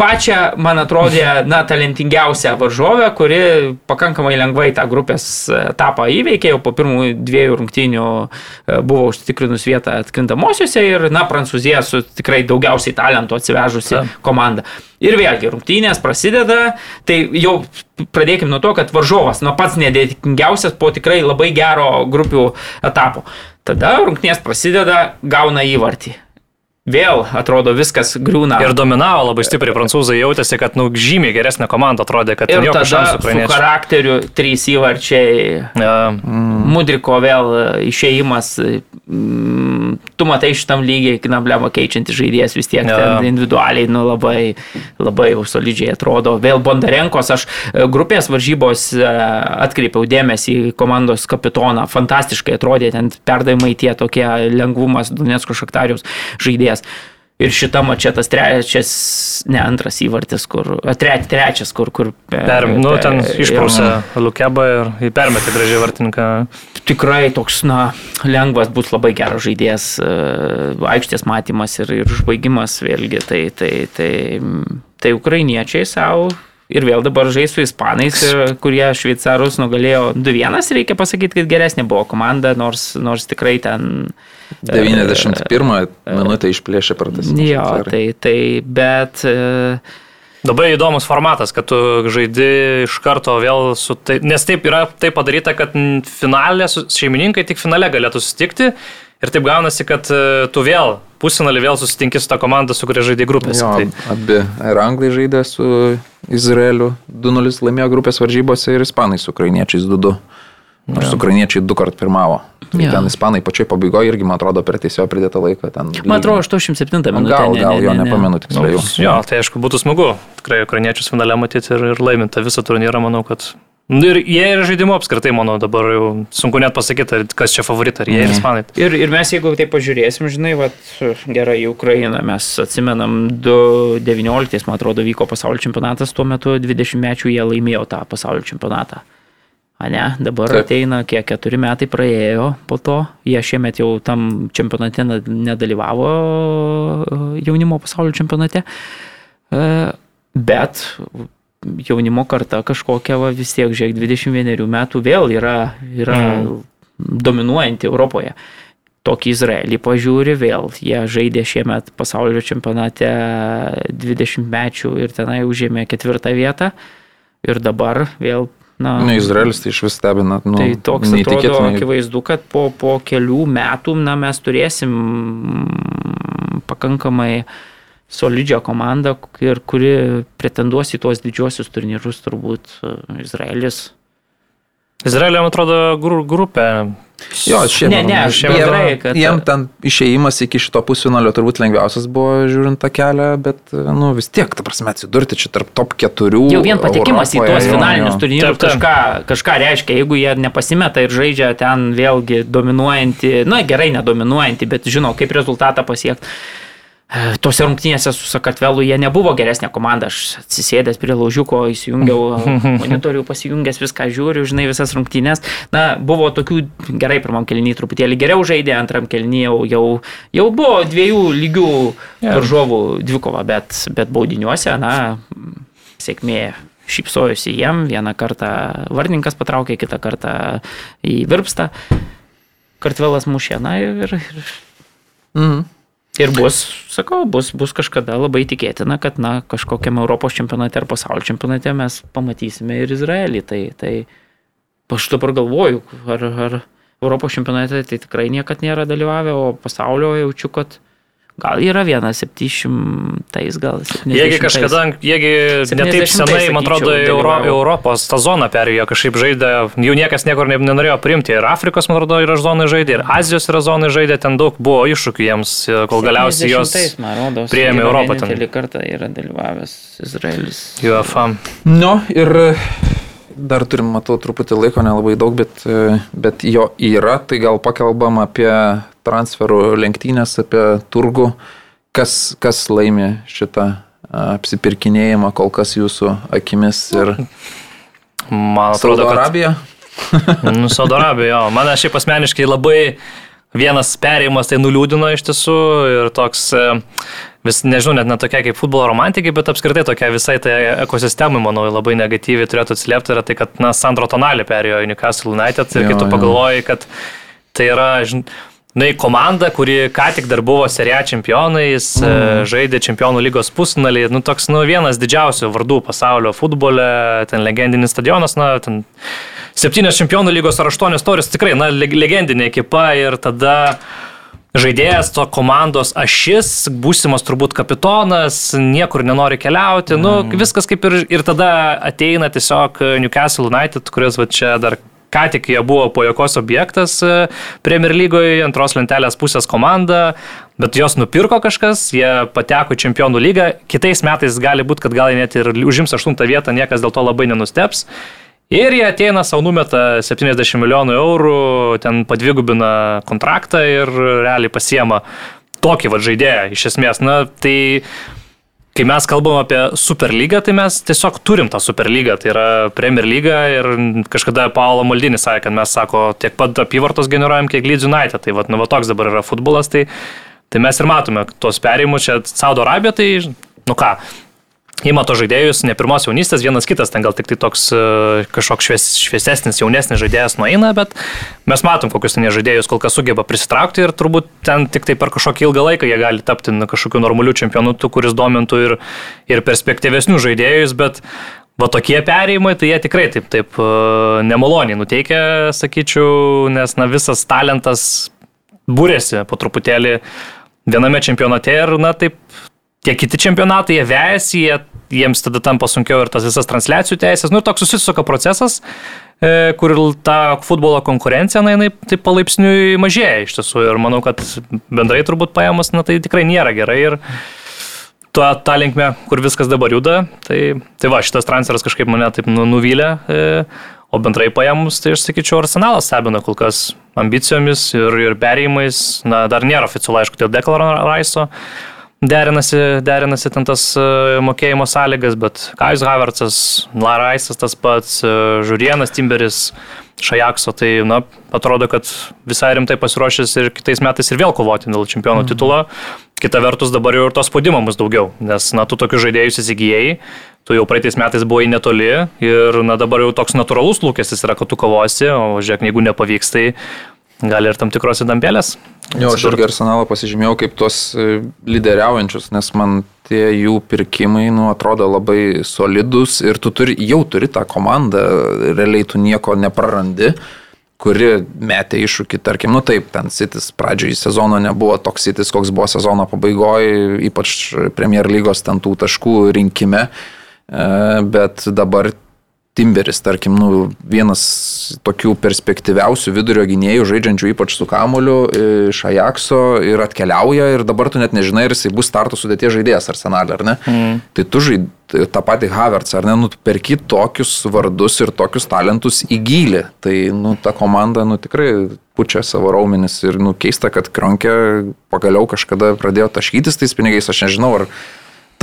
pačią, man atrodė, na, talentingiausią varžovę, kuri pakankamai lengvai tą grupės etapą įveikė, jau po pirmų dviejų rungtynių e, buvo užtikrinus vietą atkrintamosiose ir, na, Prancūzija su tikrai daugiausiai talentų atsivežusi Ta. komanda. Ir vėlgi, rungtynės prasideda, tai jau pradėkime nuo to, kad varžovas, nuo pats nedėtingiausias po tikrai labai gero grupių etapo. Tada rungtynės prasideda, gauna įvartį vėl atrodo viskas griūna. Ir dominavo labai stipriai, prancūzai jautėsi, kad nu, žymiai geresnė komanda atrodė, kad ir jokio šansų su ukrainiečių. charakteriu trys įvarčiai. Ja, Mudriko vėl išėjimas, mm, tu matai šitam lygiai, knablemo keičiantis žaidėjas vis tiek ten individualiai, nu labai, labai solidžiai atrodo. Vėl Bondarenkos, aš e, grupės varžybos e, atkreipiau dėmesį į komandos kapitoną, fantastiškai atrodė ten perdavimai tie tokie lengvumas Donetsko Šaktarius žaidėjas. Ir šita mačia tas trečias, ne antras įvartis, kur, tre, trečias, kur, kur per, nu, ten jo. išprausė Lukebą ir permetė gražiai vartininką. tikrai toks, na, lengvas bus labai geras žaidėjas, e, aikštės matymas ir, ir užbaigimas vėlgi. Tai, tai, tai, tai ukrainiečiai savo. Ir vėl dabar žais su ispanais, e, kurie šveicarus nugalėjo 2-1, reikia pasakyti, kad geresnė buvo komanda, nors, nors tikrai ten... e, 91 minutę išplėšė per tas. Jo, tai, tai bet... e, Labai įdomus formatas, kad tu žaidi iš karto vėl su tai, nes taip yra taip padaryta, kad finalė, su- šeimininkai tik finale galėtų susitikti ir taip gaunasi, kad e, tu vėl pusinalį vėl susitinki su tą komandą, su kuria žaidai grupėse. Jo, Tai, abi ir anglai žaidė su Izraeliu 2-0 laimėjo grupės varžybose ir ispanai su ukrainiečiais 2-2. Nors ukrainiečiai du kart pirmavo. Tai Jo. ten ispanai pačioj pabaigoje irgi, man atrodo, per tiesiog pridėtą laiką. Ten Man atrodo, 87 minutė. Gal, ne- gal, ne- jo ne- ne. nepamenu tiksliai. nu, jo, tai aišku, būtų smagu. Tikrai ukrainiečius finale matyti ir, ir laiminti visą turnyrą, manau, kad... Nu, Ir jie ir žaidimo apskritai, manau, dabar jau sunku net pasakyti, ar kas čia favoritai, ar jie ir ispanai. Ir, ir mes, jeigu tai pažiūrėsim, žinai, vat, gerai, į Ukrainą mes atsimenam 2019, man atrodo, vyko pasaulio čempionatas, tuo metu 20 mečių jie laimėjo tą pasaulio čempionatą. Ne, dabar Taip. Ateina, kiek keturi metai praėjo po to, jie šiemet jau tam čempionate ne- nedalyvavo e, jaunimo pasaulio čempionate, E, bet jaunimo karta kažkokia va, vis tiek, žiūrėk, 21 metų vėl yra, yra Mm. dominuojanti Europoje. Tokį Izraelį pažiūri vėl. Jie žaidė šiemet pasaulio čempionate 20 mečių ir tenai užėmė ketvirtą vietą. Ir dabar vėl, na, Ne, Izraelis tai iš vis stebina. Nu, tai toks atrodo akivaizdu, kad po, po kelių metų na, mes turėsim pakankamai solidžią komandą, ir kuri pretenduos į tuos didžiosius turnyrus, turbūt Izraelis. Izraelio, man atrodo, gru, grupė. Jo, šiemet. Ne, ne, aš šiemet- bendrai, kad... Jiem ten išėjimas iki šito pusfinalio turbūt lengviausias buvo žiūrint tą kelią, bet nu, vis tiek, ta prasme, atsidurti čia tarp top keturių. Jau vien patekimas į Europoje, tuos jo, finalinius turnyrus kažką, kažką reiškia, jeigu jie nepasimeta ir žaidžia ten vėlgi dominuojantį, na gerai, nedominuojantį, bet žino, kaip rezultatą pasiekti. Tose rungtynėse su Sakartvelu jie nebuvo geresnė komanda, aš atsisėdęs prie laužiuko, įsijungiau monitorių, pasijungęs viską žiūriu, žinai, visas rungtynės. Na, buvo tokių, gerai, pirmam kelnyje truputėlį geriau žaidė, antram kelnyje jau, jau, jau buvo dviejų lygių varžovų dvikova, bet, bet baudiniuose, na, sėkmė šypsojosi jiem, vieną kartą vardininkas patraukė, kitą kartą į virpstą, kartvelas mušė, na ir, ir, Mhm. Ir bus, sakau, bus, bus kažkada labai tikėtina, kad, na, kažkokiam Europos čempionate ar pasaulio čempionate mes pamatysime ir Izraelį. Tai, tai aš dabar galvoju, ar, ar Europos čempionate tai tikrai niekad nėra dalyvavę, o pasaulio jaučiu, kad gal yra vienas 700, gal 700. Jiegi kažkada, jiegi netaip 70-ais, senai, man atrodo, Euro. Europos tą zoną perėjo, kažkaip žaidė, jų niekas niekur ne- nenorėjo priimti. Ir Afrikos, man atrodo, yra zonai žaidė, ir Azijos yra zonai žaidė, ten daug buvo iššūkių jiems, kol galiausiai jos 70-ais, man rodos, priėmė Europą ten. kartą yra dalyvavęs Izraelis. UEFA. Nu, ir dar turim, matau, truputį laiko, nelabai daug, bet, bet jo yra, tai gal pakalbam apie transferų lenktynės, apie turgų, kas, kas laimi šitą apsipirkinėjimą kol kas jūsų akimis ir Man Saudo atrodo, kad Arabija. Nu, Saudo Arabija, jo. Mane šiaip asmeniškai labai vienas perėjimas tai nuliūdino iš tiesų ir toks, e, vis, nežinau, net netokia kaip futbolo romantikai, bet apskritai tokia visai tai ekosistemai, manau, labai negatyviai turėtų atsiliepti yra tai, kad, na, Sandro Tonali perėjo į Newcastle United ir Jo, jo. pagalvoji, kad tai yra, žin, Na, komanda, kuri ką tik dar buvo serija čempionais, mm. žaidė čempionų lygos pusnalį, nu toks, nu, vienas didžiausių vardų pasaulio futbole, ten legendinis stadionas, na, ten septynios čempionų lygos ar aštuonios toris, tikrai, na, leg- legendinė ekipa ir tada žaidėjas, to komandos ašis, būsimas turbūt kapitonas, niekur nenori keliauti, nu, mm. viskas kaip ir, ir tada ateina tiesiog Newcastle United, kuris va čia dar ką tik jie buvo po jokos objektas e, Premier lygoje, antros lentelės pusės komanda, bet jos nupirko kažkas, jie pateko į čempionų lygą, kitais metais gali būti, kad gal net ir užims aštuntą vietą, niekas dėl to labai nenusteps. Ir jie ateina savo numeta 70 milijonų eurų, ten padvigubina kontraktą ir realiai pasiema tokį va žaidėją iš esmės. Na, tai kai mes kalbam apie Superlygą, tai mes tiesiog turim tą Superlygą, tai yra Premier lyga ir kažkada Paulo Maldinis sakė, kad mes, sako, tiek pat apyvartos generuojam, kiek Leeds United. Tai va, nu, va toks dabar yra futbolas, tai, tai mes ir matome tuos perėjimus, čia Saudo Arabija, tai, nu ką, Ima to žaidėjus, ne pirmos jaunystės, vienas kitas, ten gal tik tai toks uh, kažkoks švies, šviesesnis, jaunesnis žaidėjas nueina, bet mes matom, kokius ten žaidėjus kol kas sugeba prisitraukti ir turbūt ten tik tai per kažkokį ilgą laiką jie gali tapti na, kažkokiu normaliu čempionu, kuris domintų ir, ir perspektyvesnių žaidėjus, bet va tokie perėjimai, tai jie tikrai taip, taip uh, nemaloniai nuteikia, sakyčiau, nes na, visas talentas būrėsi po truputėlį viename čempionate ir, na, taip tie kiti čempionatai, jie vejasi, jie, jiems tada tampa sunkiau ir tas visas transliacijų teisės. Nu ir toks susisuka procesas, e, kur ta futbolo konkurencija, na, jinai taip palaipsniui mažėja iš tiesų. Ir manau, kad bendrai turbūt paėmus, na, tai tikrai nėra gerai. Ir tuo tą linkmę, kur viskas dabar juda, tai, tai va, šitas transferas kažkaip mane taip nu, nuvylė. E, o bendrai paėmus, tai aš sakyčiau, arsenalas stebina kol kas ambicijomis ir, ir perėjimais. Na, dar nėra oficialu, aišku, dėl Deklaro Raiso derinasi, derinasi ten tas e, mokėjimo sąlygas, bet Kajus Havertzas, Laraisas tas pats, e, Žurienas Timberis, Šajakso, tai, na, atrodo, kad visai rimtai pasiruošęs ir kitais metais ir vėl kovoti dėl čempionų mhm. titulo. Kita vertus, dabar jau ir to spaudimo bus daugiau, nes, na, tu tokius žaidėjus įsigijai, tu jau praeitais metais buvai netoli ir, na, dabar jau toks natūralus lūkestis yra, kad tu kovosi, o žiūrėk, jeigu nepavyks, tai gali ir tam tikros įdampėlės. Jo, aš irgi arsenalą pasižymėjau kaip tuos e, lyderiaujančius, nes man tie jų pirkimai, nu, atrodo labai solidus ir tu turi, jau turi tą komandą, realiai tu nieko neprarandi kuri metė iššūkį, tarkim, nu taip, ten Sitis pradžioje sezono nebuvo toks Sitis, koks buvo sezono pabaigoje, ypač Premier lygos ten tų taškų rinkime, e, bet dabar Timberis, tarkim, nu, vienas tokių perspektyviausių vidurio gynėjų, žaidžiančių ypač su kamoliu iš Ajakso ir atkeliauja ir dabar tu net nežinai, ar jisai bus starto sudėties žaidėjas arsenalė, ar ne? Mm. Tai tu žaidži tą patį Havertz, ar ne, nu, perki tokius vardus ir tokius talentus į gilį. Tai, nu, ta komanda, nu, tikrai pučia savo raumenis ir, nu, keista, kad Kronkė pagaliau kažkada pradėjo taškytis tais pinigais, aš nežinau, ar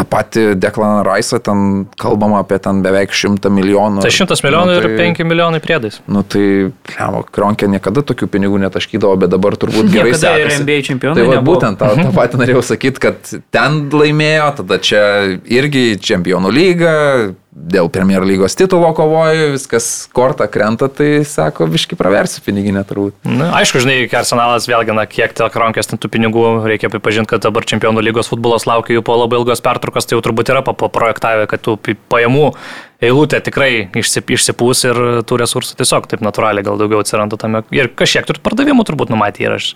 tą patį Deklaną Raisą, ten kalbama apie ten beveik šimtą milijonų. Tai šimtas milijonų nu, tai, ir penki milijonai priedais. Nu tai, pliamo, Kronkė niekada tokių pinigų netaškydavo, bet dabar turbūt gerai sekasi. Ir NBA čempionai. Tai va, būtent tą, tą patį norėjau sakyti, kad ten laimėjo, tada čia irgi čempionų lyga, dėl Premier lygos titulo kovoju, viskas kortą krenta, tai sako, viški praversi piniginę turbūt. Na, aišku, žinai, arsenalas vėlgi, na, kiek tiek rankės tų pinigų, reikia pripažinti, kad dabar čempionų lygos futbolas laukia jų po labai ilgos pertraukos, tai jau turbūt yra paprojektavę, kad tų pajamų eilutė tikrai išsipūs ir tų resursų tiesiog taip natūraliai gal daugiau atsiranda tame. Ir kažkiek turbūt pardavimų turbūt numatė ir aš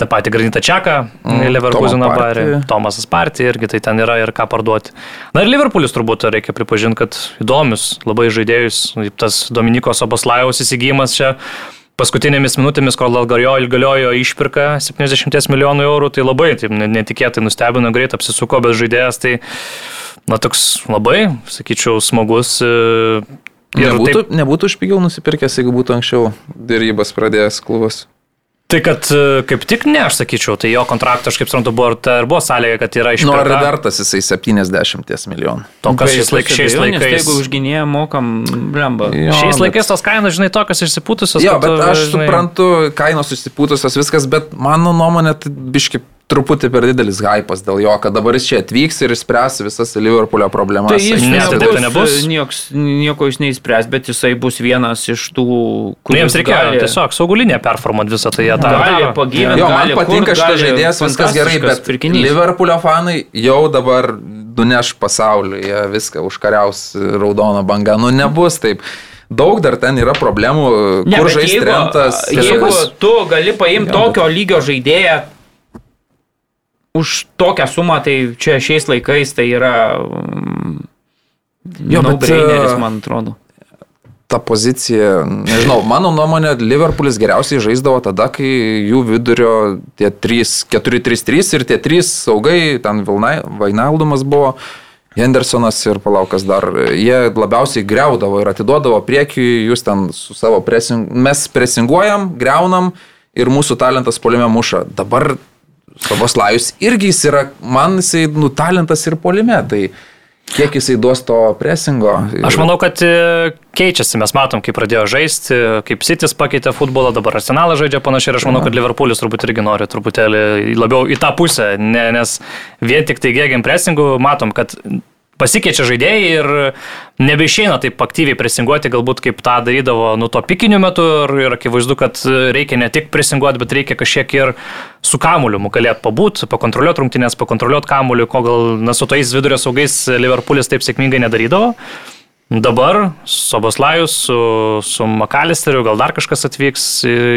tą patį Granitą Čeką, mm, Leverkuseną barį, Tomasas Partį irgi tai ten yra ir ką parduoti. Na ir Liverpoolis turbūt reikia pripažinti, kad įdomius labai žaidėjus, tas Dominikos Obaslajaus įsigijimas čia paskutinėmis minutėmis, kol Algariojo galiojo išpirka 70 milijonų eurų, tai labai taip, netikėtai nustebino, greit apsisuko, bet žaidėjas tai, na, toks labai, sakyčiau, smagus. E, ir nebūtų, taip, nebūtų už pigiau nusipirkęs, jeigu būtų anksčiau dėrybas pradėjęs klubas. Tai kad e, kaip tik ne, aš sakyčiau, tai jo kontraktas, aš kaip suprantu, buvo, ir buvo sąlyga, kad yra iš... Nu, ar vertas jisai 70 milijonų? To, kas šiais, laik, šiais laikais... Jeigu užginėję mokam blemba. Jo, šiais bet... laikais tos kainos, žinai, tokios išsipūtusios. Jo, bet aš žinai... suprantu, kainos išsipūtusios viskas, bet mano nuomonė, tai biški truputį per didelis hypas dėl jo, kad dabar jis čia atvyks ir išspręs visas Liverpoolio problemas. Tai jis ne, nebus, tai nebus. Nieks, nieko jis neįspręs, bet jisai bus vienas iš tų, kuriems jiems reikėjo gali... tiesiog saugulinė performuoti visą tai. Tą gali pagyventi. Jo, man patinka šitas žaidėjas, viskas gerai, bet pirkinys. Liverpoolio fanai jau dabar nuneš pasaulyje viską, užkariaus raudoną bangą. Nu, nebus taip daug dar ten yra problemų, ne, kur žaisti rentas. Jeigu tu gali paimti tokio lygio žaidėją, už tokią sumą, tai čia šiais laikais tai yra... Jo, no bet braineris, man atrodo ta pozicija, nežinau, mano nuomonė, Liverpoolis geriausiai žaisdavo tada, kai jų vidurio tie 4-3-3 ir tie 3 saugai, ten Vainaldumas buvo, Hendersonas ir palaukas dar, jie labiausiai greudavo ir atiduodavo priekiui, jūs ten su savo presing, mes presinguojam, greunam ir mūsų talentas polime muša. Dabar Savos Lajus irgi jis yra, man jisai, nu, talentas ir polime, tai kiek jisai duos to presingo. Aš manau, kad e, keičiasi, mes matom, kaip pradėjo žaisti, kaip Sitis pakeitė futbolą, dabar Arsenalas žaidžia panašiai ir aš manau, kad Liverpoolis turbūt irgi nori truputėlį labiau į tą pusę, ne, nes vien tik tai gėgiam presingų matom, kad pasikeičia žaidėjai ir nebeišeina taip aktyviai presinguoti, galbūt kaip tą darydavo nu to pikiniu metu ir, ir akivaizdu, kad reikia ne tik presinguoti, bet reikia kažkiek ir su kamuliu galėt pabūt, pakontroliuoti rungtynės, pakontroliuoti kamuliu, ko gal na, su tais vidurio saugais Liverpoolis taip sėkmingai nedarydavo. Dabar Soboslajus su, su Makalisteriu, gal dar kažkas atvyks,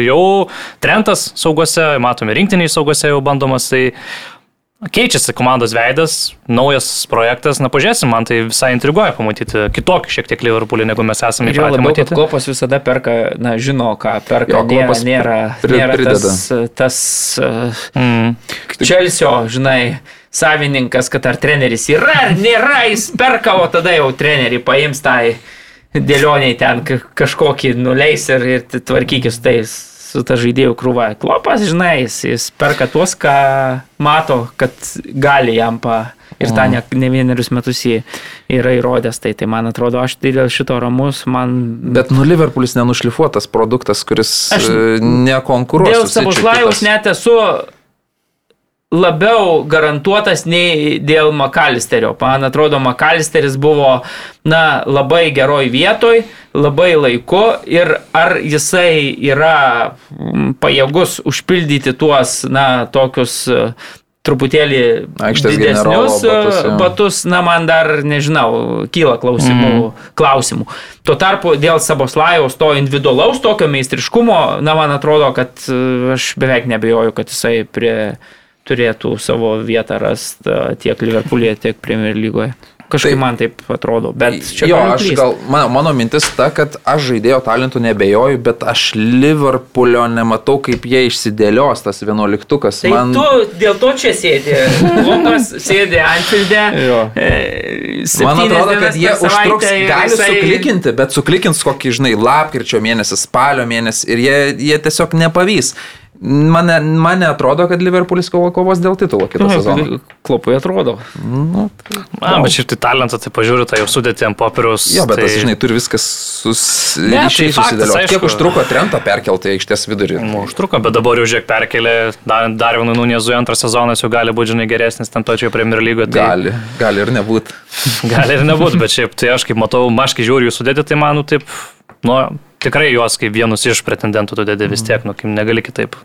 jau Trentas saugose, matome rinktiniai saugose jau bandomas, tai Keičiasi komandos veidas, naujas projektas, na pažiūrėsim, man tai visai intriguoja pamatyti kitokį šiek tiek Liverpoolį, negu mes esame įpratę matyti. Klopas visada perka, na žino, ką perka, jo, nėra, nėra, nėra tas, tas mm. Čelsio, žinai, savininkas, kad ar treneris yra ar nėra, jis perka, o tada jau trenerį paims tai dėlioniai ten kažkokį nuleis ir, ir tvarkykis tais ta žaidėjų krūva. Klopas, žinai, jis, jis perka tuos, ką mato, kad gali jam pa. Ir tą ne, ne vienerius metus jį yra įrodęs, tai, tai man atrodo, aš tai dėl šito ramus, man... Bet nu Liverpoolis nenušlifuotas produktas, kuris aš e, nekonkuruoja. Dėl savo šlajaus net esu labiau garantuotas nei dėl Makalisterio. Man atrodo, Makalisteris buvo na, labai geroj vietoj, labai laiku ir ar jisai yra pajėgus užpildyti tuos, na, tokius truputėlį Aikštės didesnius batus, ja. batus, na, man dar, nežinau, kyla klausimų. Mm. klausimų. Tuo tarpu dėl Saboslajaus to individualaus tokio meistriškumo, na, man atrodo, kad aš beveik nebejoju, kad jisai prie turėtų savo vietą rasti tiek Liverpool'e, tiek Premier lygoje. Kažkaip taip, man taip atrodo, bet čia jo, aš gal, mano, mano mintis ta, kad aš žaidėjo talentų nebejoju, bet aš Liverpoolio nematau, kaip jie išsidėlios tas vienuoliktukas. Tai man... tu dėl to čia sėdi. Lukas sėdi Anfield'e. E, man atrodo, kad jie užtruks, gali visai... suklikinti, bet suklikins kokį, žinai, lapkričio mėnesį, spalio mėnesį ir jie, jie tiesiog nepavys. Mane, mane atrodo, kad Liverpoolis kovo kovos dėl titulo kitą sezoną. Klopui atrodo. Nu, tai, Na, bet šiaip tai talentą, tai pažiūriu, tai jau sudėti ant popieriaus. Jo, bet tai... tas, žinai, turi viskas susidėlioti. Tai susidėlioti. Kiek užtruko Trento perkelti aikštės vidurį? Nu, užtruko, bet dabar jau žiūrėk perkelė, dar, dar vienu Nunėzu antras sezonas jau gali būti, žinai, geresnis ten točioje Premier lygoje. Tai... Gali, gali ir nebūti. gali ir nebūti, bet šiaip tai aš kaip matau, maškai žiūriu jų sudėti, tai manau taip, nu, tikrai juos kaip vienus iš pretendentų tu dėdė vis tiek, nu, kaip negali kitaip.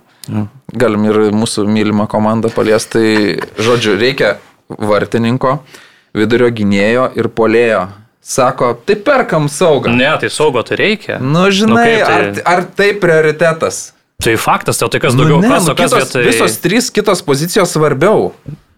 Galim ir mūsų mylimą komandą paliesti. Tai, žodžiu, reikia vartininko, vidurio gynėjo ir polėjo. Sako, tai perkam saugą. Ne, tai saugo tai reikia. Nu, žinai, nu, tai... Ar, ar tai prioritetas? Tai faktas, tai, tai kas nu, daugiau, nu, ne, kas, nu, kas kitos, vietoj... Visos trys kitos pozicijos svarbiau.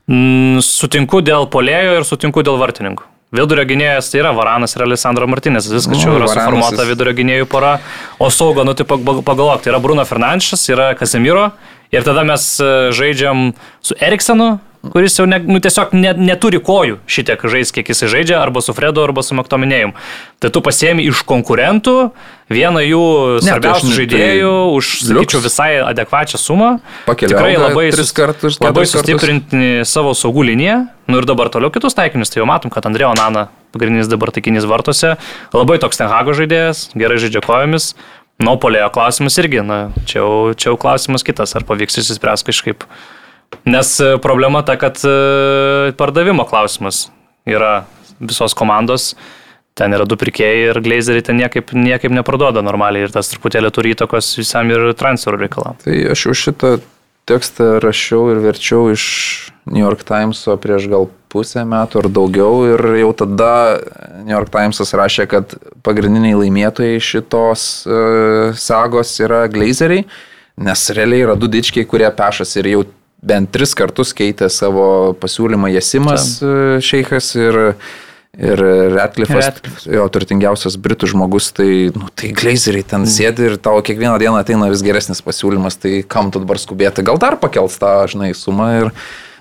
Mm, sutinku dėl polėjo ir sutinku dėl vartininkų. Vidurio gynėjas tai yra Varanas ir Alessandro Martinės, viskas čia yra suformuota vidurio gynėjų pora, o saugo, nu tai pagalvok, tai yra Bruno Fernandes, yra Casemiro. Ir tada mes e, žaidžiam su Eriksenu, kuris jau ne, nu, tiesiog ne, neturi kojų šitiek žais, kiek jisai žaidžia, arba su Fredu, arba su Maktominėjum. Tai tu pasiemi iš konkurentų vieną jų tai svarbiausių žaidėjų tai už, sakyčiau, visai adekvačią sumą. Pakeliau, Tikrai labai, sus, kartus, labai sustiprinti savo saugų liniją. Nu ir dabar toliau kitus taikinius, tai jau matom, kad Andrėjo Nana, pagrindinis dabar taikinys vartose, labai toks Tenhago žaidėjas, gerai žaidžia kojomis. Nopolėjo klausimas irgi, na, čia jau, čia jau klausimas kitas, ar pavyks įsispręs kažkaip. Nes e, problema ta, kad e, pardavimo klausimas yra visos komandos. Ten yra du pirkėjai ir glazeriai ten niekaip, niekaip neparduoda normaliai ir tas truputėlį turi įtakos visam ir transferų reikalam. Tai aš jau šitą tekstą rašiau ir verčiau iš New York Timeso prieš gal pusę metų ar daugiau ir jau tada New York Timesas rašė, kad pagrindiniai laimėtojai šitos uh, sagos yra glazeriai, nes realiai yra du dičkiai, kurie pešasi ir jau bent tris kartus keitė savo pasiūlymą Jesimas e, Šeikas ir, ir Ratcliffe'as, Ratcliffe'as. jo turtingiausias britų žmogus, tai, nu, tai glazeriai ten sėdi ir tau kiekvieną dieną ateina vis geresnis pasiūlymas, tai kam tu dabar skubėti, gal dar pakels tą, žinai, sumą ir,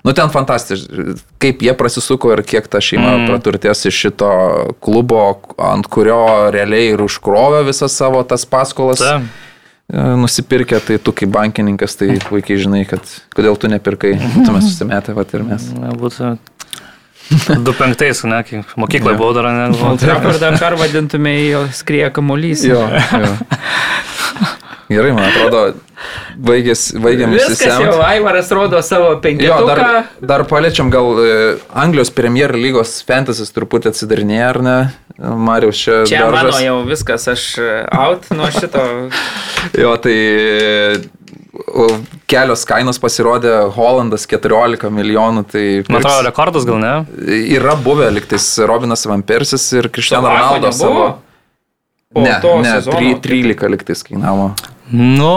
nu, ten fantastiškai, kaip jie prasisuko ir kiek ta šeima mm. praturtės iš šito klubo, ant kurio realiai ir užkrovė visas savo tas paskolas Ta. E, nusipirkę, tai tu kaip bankininkas, tai puikiai žinai, kad kodėl tu nepirkai, būtume susimetę, va ir mes. Na, būtų 2-5, ne, kai mokykloje buvau dar, ne, buvau. Trafordą pervadintume į jo skrieja kamuolys. Jo, jo. Gerai, man atrodo, baigės, baigėm Viskas jau, įsisemti. Aivaras rodo savo penketuką. dar, dar paliečiam gal e, Anglijos Premier lygos fantasys truputį atsidarinėja, ar ne? Marius čia. Čia mano daržas. jau viskas, aš e, out nuo šito. Jo, tai e, kelios kainos pasirodė, Holandas 14 milijonų, tai Man atrodo, rekordas gal ne? yra buvę liktais Robinas Vampersis ir Cristiano Slovako Ronaldo savo. Ne, ne, sezono, tri- tai- 13 liktais kainavo. Nu,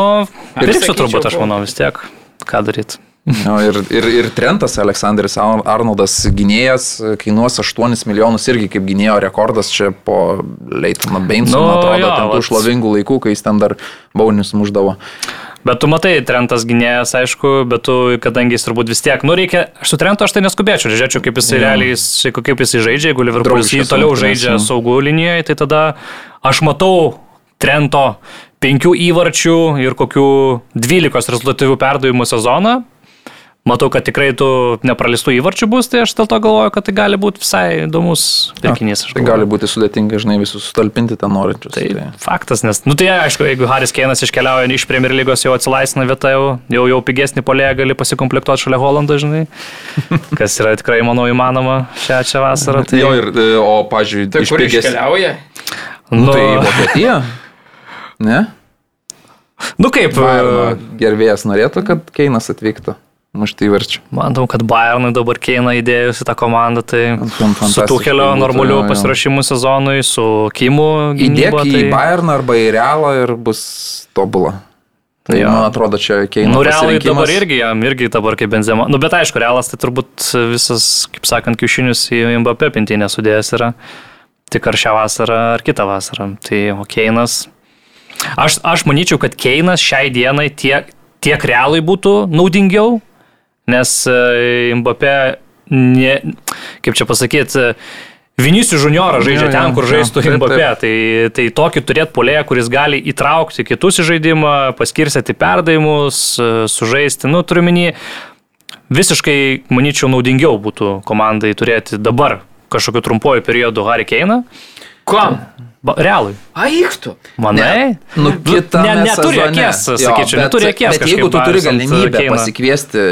pirksiu turbūt, aš manau, vis tiek. Ką daryti? Jo, ir, ir, ir Trentas Aleksandris Ar- Arnoldas gynėjas kainuos 8 milijonus irgi kaip gynėjo rekordas čia po Leitono Beinsono, Nu, atrodo, jo, ten tų šlovingų laikų, kai jis ten dar baunius muždavo. Bet tu matai, Trentas gynėjas, aišku, bet tu, kadangi jis turbūt vis tiek, nu reikia, aš su Trentu aš tai neskubėčiau, žiūrėčiau, kaip jis Jo. realiai, kaip jis žaidžia, jeigu Liverpoolis jį toliau žaidžia saugų linijoje, tai tada aš matau Trento penkių įvarčių ir kokių 12 rezultatyvių perdavimų sezoną. Matau, kad tikrai tu nepralistų įvarčių bus, tai aš dėl to galvoju, kad tai gali būti visai įdomus pirkinys. Tai gali būti sudėtinga, žinai, visus sutalpinti ten norinčius. Tai faktas, nes, nu tai aišku, jeigu Haris Keinas iškeliauja iš Premier lygos, jau atsilaisvina vieta, jau, jau, jau pigesnį polėją gali pasikomplektuoti šalia Holando, žinai, kas yra tikrai, manau, įmanoma šią čia vasarą. Tai, Jo, ir, e, o, pažiūrėjau, Tai kur iškeliauja? Nu, nu, tai į Vokietiją. Ne? Nu kaip, Bayerno gerbėjas norėtų, kad Keinas atvyktų. Muštai verčiu. manau, kad Bayernui dabar Keina įdėjus į tą komandą, tai su Tuhelio būtų, normaliu jo. pasirašymu sezonui, su Kimu. Įdėk gynyba, į Bayerną arba į Realą ir bus tobula. Tai Jo. man atrodo, čia Keino Nu, realai dabar irgi, jam irgi dabar kaip benzema. Nu, bet aišku, realas tai turbūt visas, kaip sakant, kiaušinius į Mbappé pintinę sudėjęs yra. Tik ar šią vasarą, ar kitą vasarą. Tai o Keinas. Aš, aš manyčiau, kad Keinas šiai dienai tiek, tiek realai būtų naudingiau, nes e, Mbappé, ne, kaip čia pasakyti, Vinicius Juniorą žaidžia Jo, ten, kur žaistų Mbappé. Tai, tai tokį turėti polėją, kuris gali įtraukti kitus į žaidimą, paskirstyti perdavimus, e, sužaisti. Nu, turiu minį, visiškai, manyčiau, naudingiau būtų komandai turėti dabar kažkokiu trumpuoju periodu Harry Keiną. Kam? Ba- Realui. Aiktų. Manai? Nu, kita ne, neturi akies, sakyčiau, neturi akies. Bet jeigu tu turi galimybę pasikviesti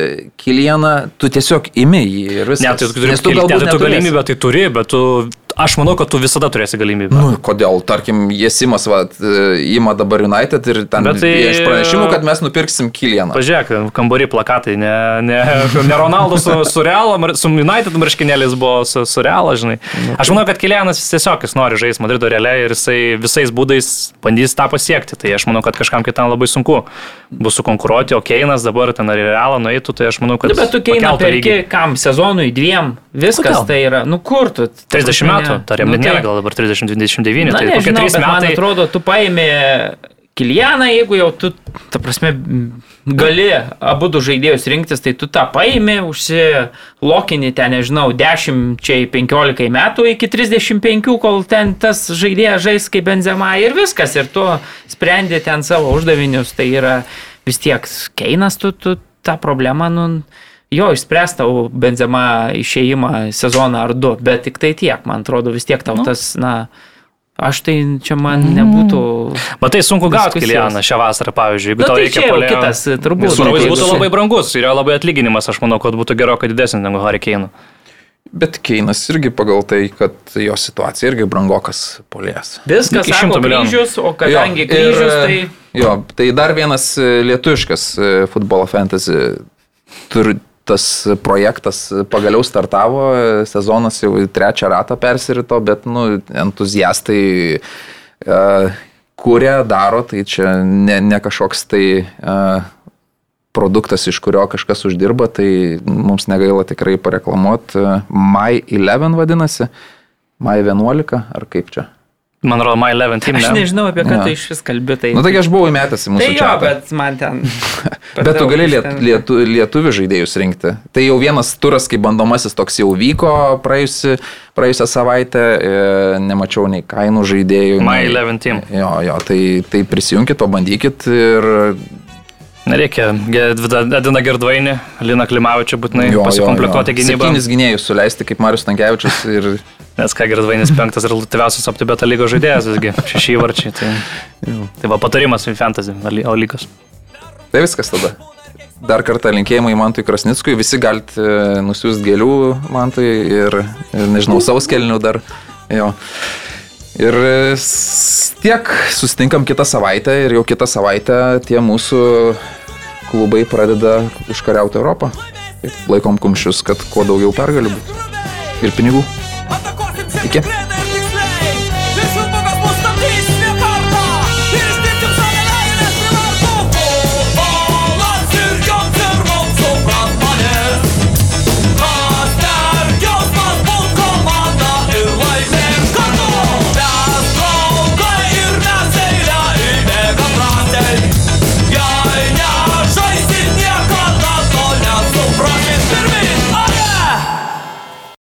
Kilieną, tu tiesiog imi jį ir viskas. Ne, tai tu turi, Nes tu tu galbūt tu neturėsi. galimybę, tai turi, bet tu, aš manau, kad tu visada turėsi galimybę. Nu, kodėl, tarkim, Jesimas va, įma dabar United ir ten Bet tai- iš pranešimų, kad mes nupirksim Kilieną. Pažiūrėk, kambarį plakatai, ne, ne, ne Ronaldo su, su Realo, su United marškinėlis buvo su, su Realo, žinai. Aš manau, kad Kilianas jis tiesiog jis nori žaisti Madrido realiai ir jisai visais būdais bandys tą pasiekti. Tai aš manau, kad kažkam kitam labai sunku bus sukonkuruoti, o Keinas dabar ten ar į Realą nueitų, tai aš manau, kad... Nu, bet tu pakeltų perki kam sezonui dviem. Viskas Kodėl? tai yra. Nu kur tu? Ta 30 prasme, metų, ne. tariam, Nu, nėra tai- gal dabar 30-29, Na, tai kokie nežinau, 3 bet man metai. atrodo, tu paėmė Kilianą, jeigu jau tu, ta prasme, gali abu du žaidėjus rinktis, tai tu tą paėmė, užsilokini ten, nežinau, 10-15 metų iki 35, kol ten tas žaidėjas žais kaip benzema ir viskas, ir tu sprendi ten savo uždavinius, tai yra vis tiek keinas, tu, tu tą problemą, nu, jo, išspręstau benzema išėjimą sezoną ar du, bet tik tai tiek, man atrodo, vis tiek tau Nu. tas, na, Aš tai čia man nebūtų. Matai, sunku gauti. Kilianą šią vasarą, pavyzdžiui, jeigu Na, tau tai reikia puolėjo. kitas, turbūt. Visur jis būtų labai brangus ir jo labai atlyginimas, aš manau, kad būtų gerokai didesnis negu Harry Kane. Bet Keinas irgi pagal tai, kad jo situacija irgi brangokas polės. Viskas sako 100 milijonų. kryžius, o kadangi Jo, kryžius, ir, tai... Jo, tai dar vienas e, lietuviškas e, futbolo fantasy tur, tas projektas pagaliau startavo, e, sezonas jau trečią ratą persirito, bet nu, entuziastai uh, kuria, daro, tai čia ne, ne kažkoks tai uh, produktas, iš kurio kažkas uždirba, tai mums negaila tikrai pareklamuoti. My 11 vadinasi, My 11 ar kaip čia. Man atrodo, My 11 team. Aš ne? nežinau, apie ką Jo. tu iš vis kalbi. Tai, Na, nu, taigi aš buvau įmetęs į mūsų tai jo, čatą. bet man ten. Bet tu gali liet, lietu, lietuvių žaidėjus rinkti. Tai jau vienas turas, kaip bandomasis toks jau vyko praėjusi, praėjusią savaitę, e, nemačiau nei kainų žaidėjų. My nei- 11 team. Jo, jo, tai, tai prisijunkit, pabandykit ir... Nereikia. Edina Girdvainį, Lina Klimavičių būtinai Jo, jo. gynybą. Septynis gynėjus suleisti kaip Marius Tankievičius ir... Nes ką Girdvainis penktas rezultatyviausias OptiBeta lygos žaidėjas visgi. Šeši įvarčiai. Tai, tai va patarimas į fantasy, o lygos. Tai viskas tada. Dar kartą linkėjimai Mantui Krasnickui. Visi galite nusiųsti gėlių Mantui ir, ir nežinau, savo skelnių dar. Jo. Ir s- tiek, susitinkam kitą savaitę ir jau kitą savaitę tie mūsų klubai pradeda užkariauti Europą. Taip, Laikom kumščius, kad kuo daugiau pergalių būtų. Ir pinigų. Iki.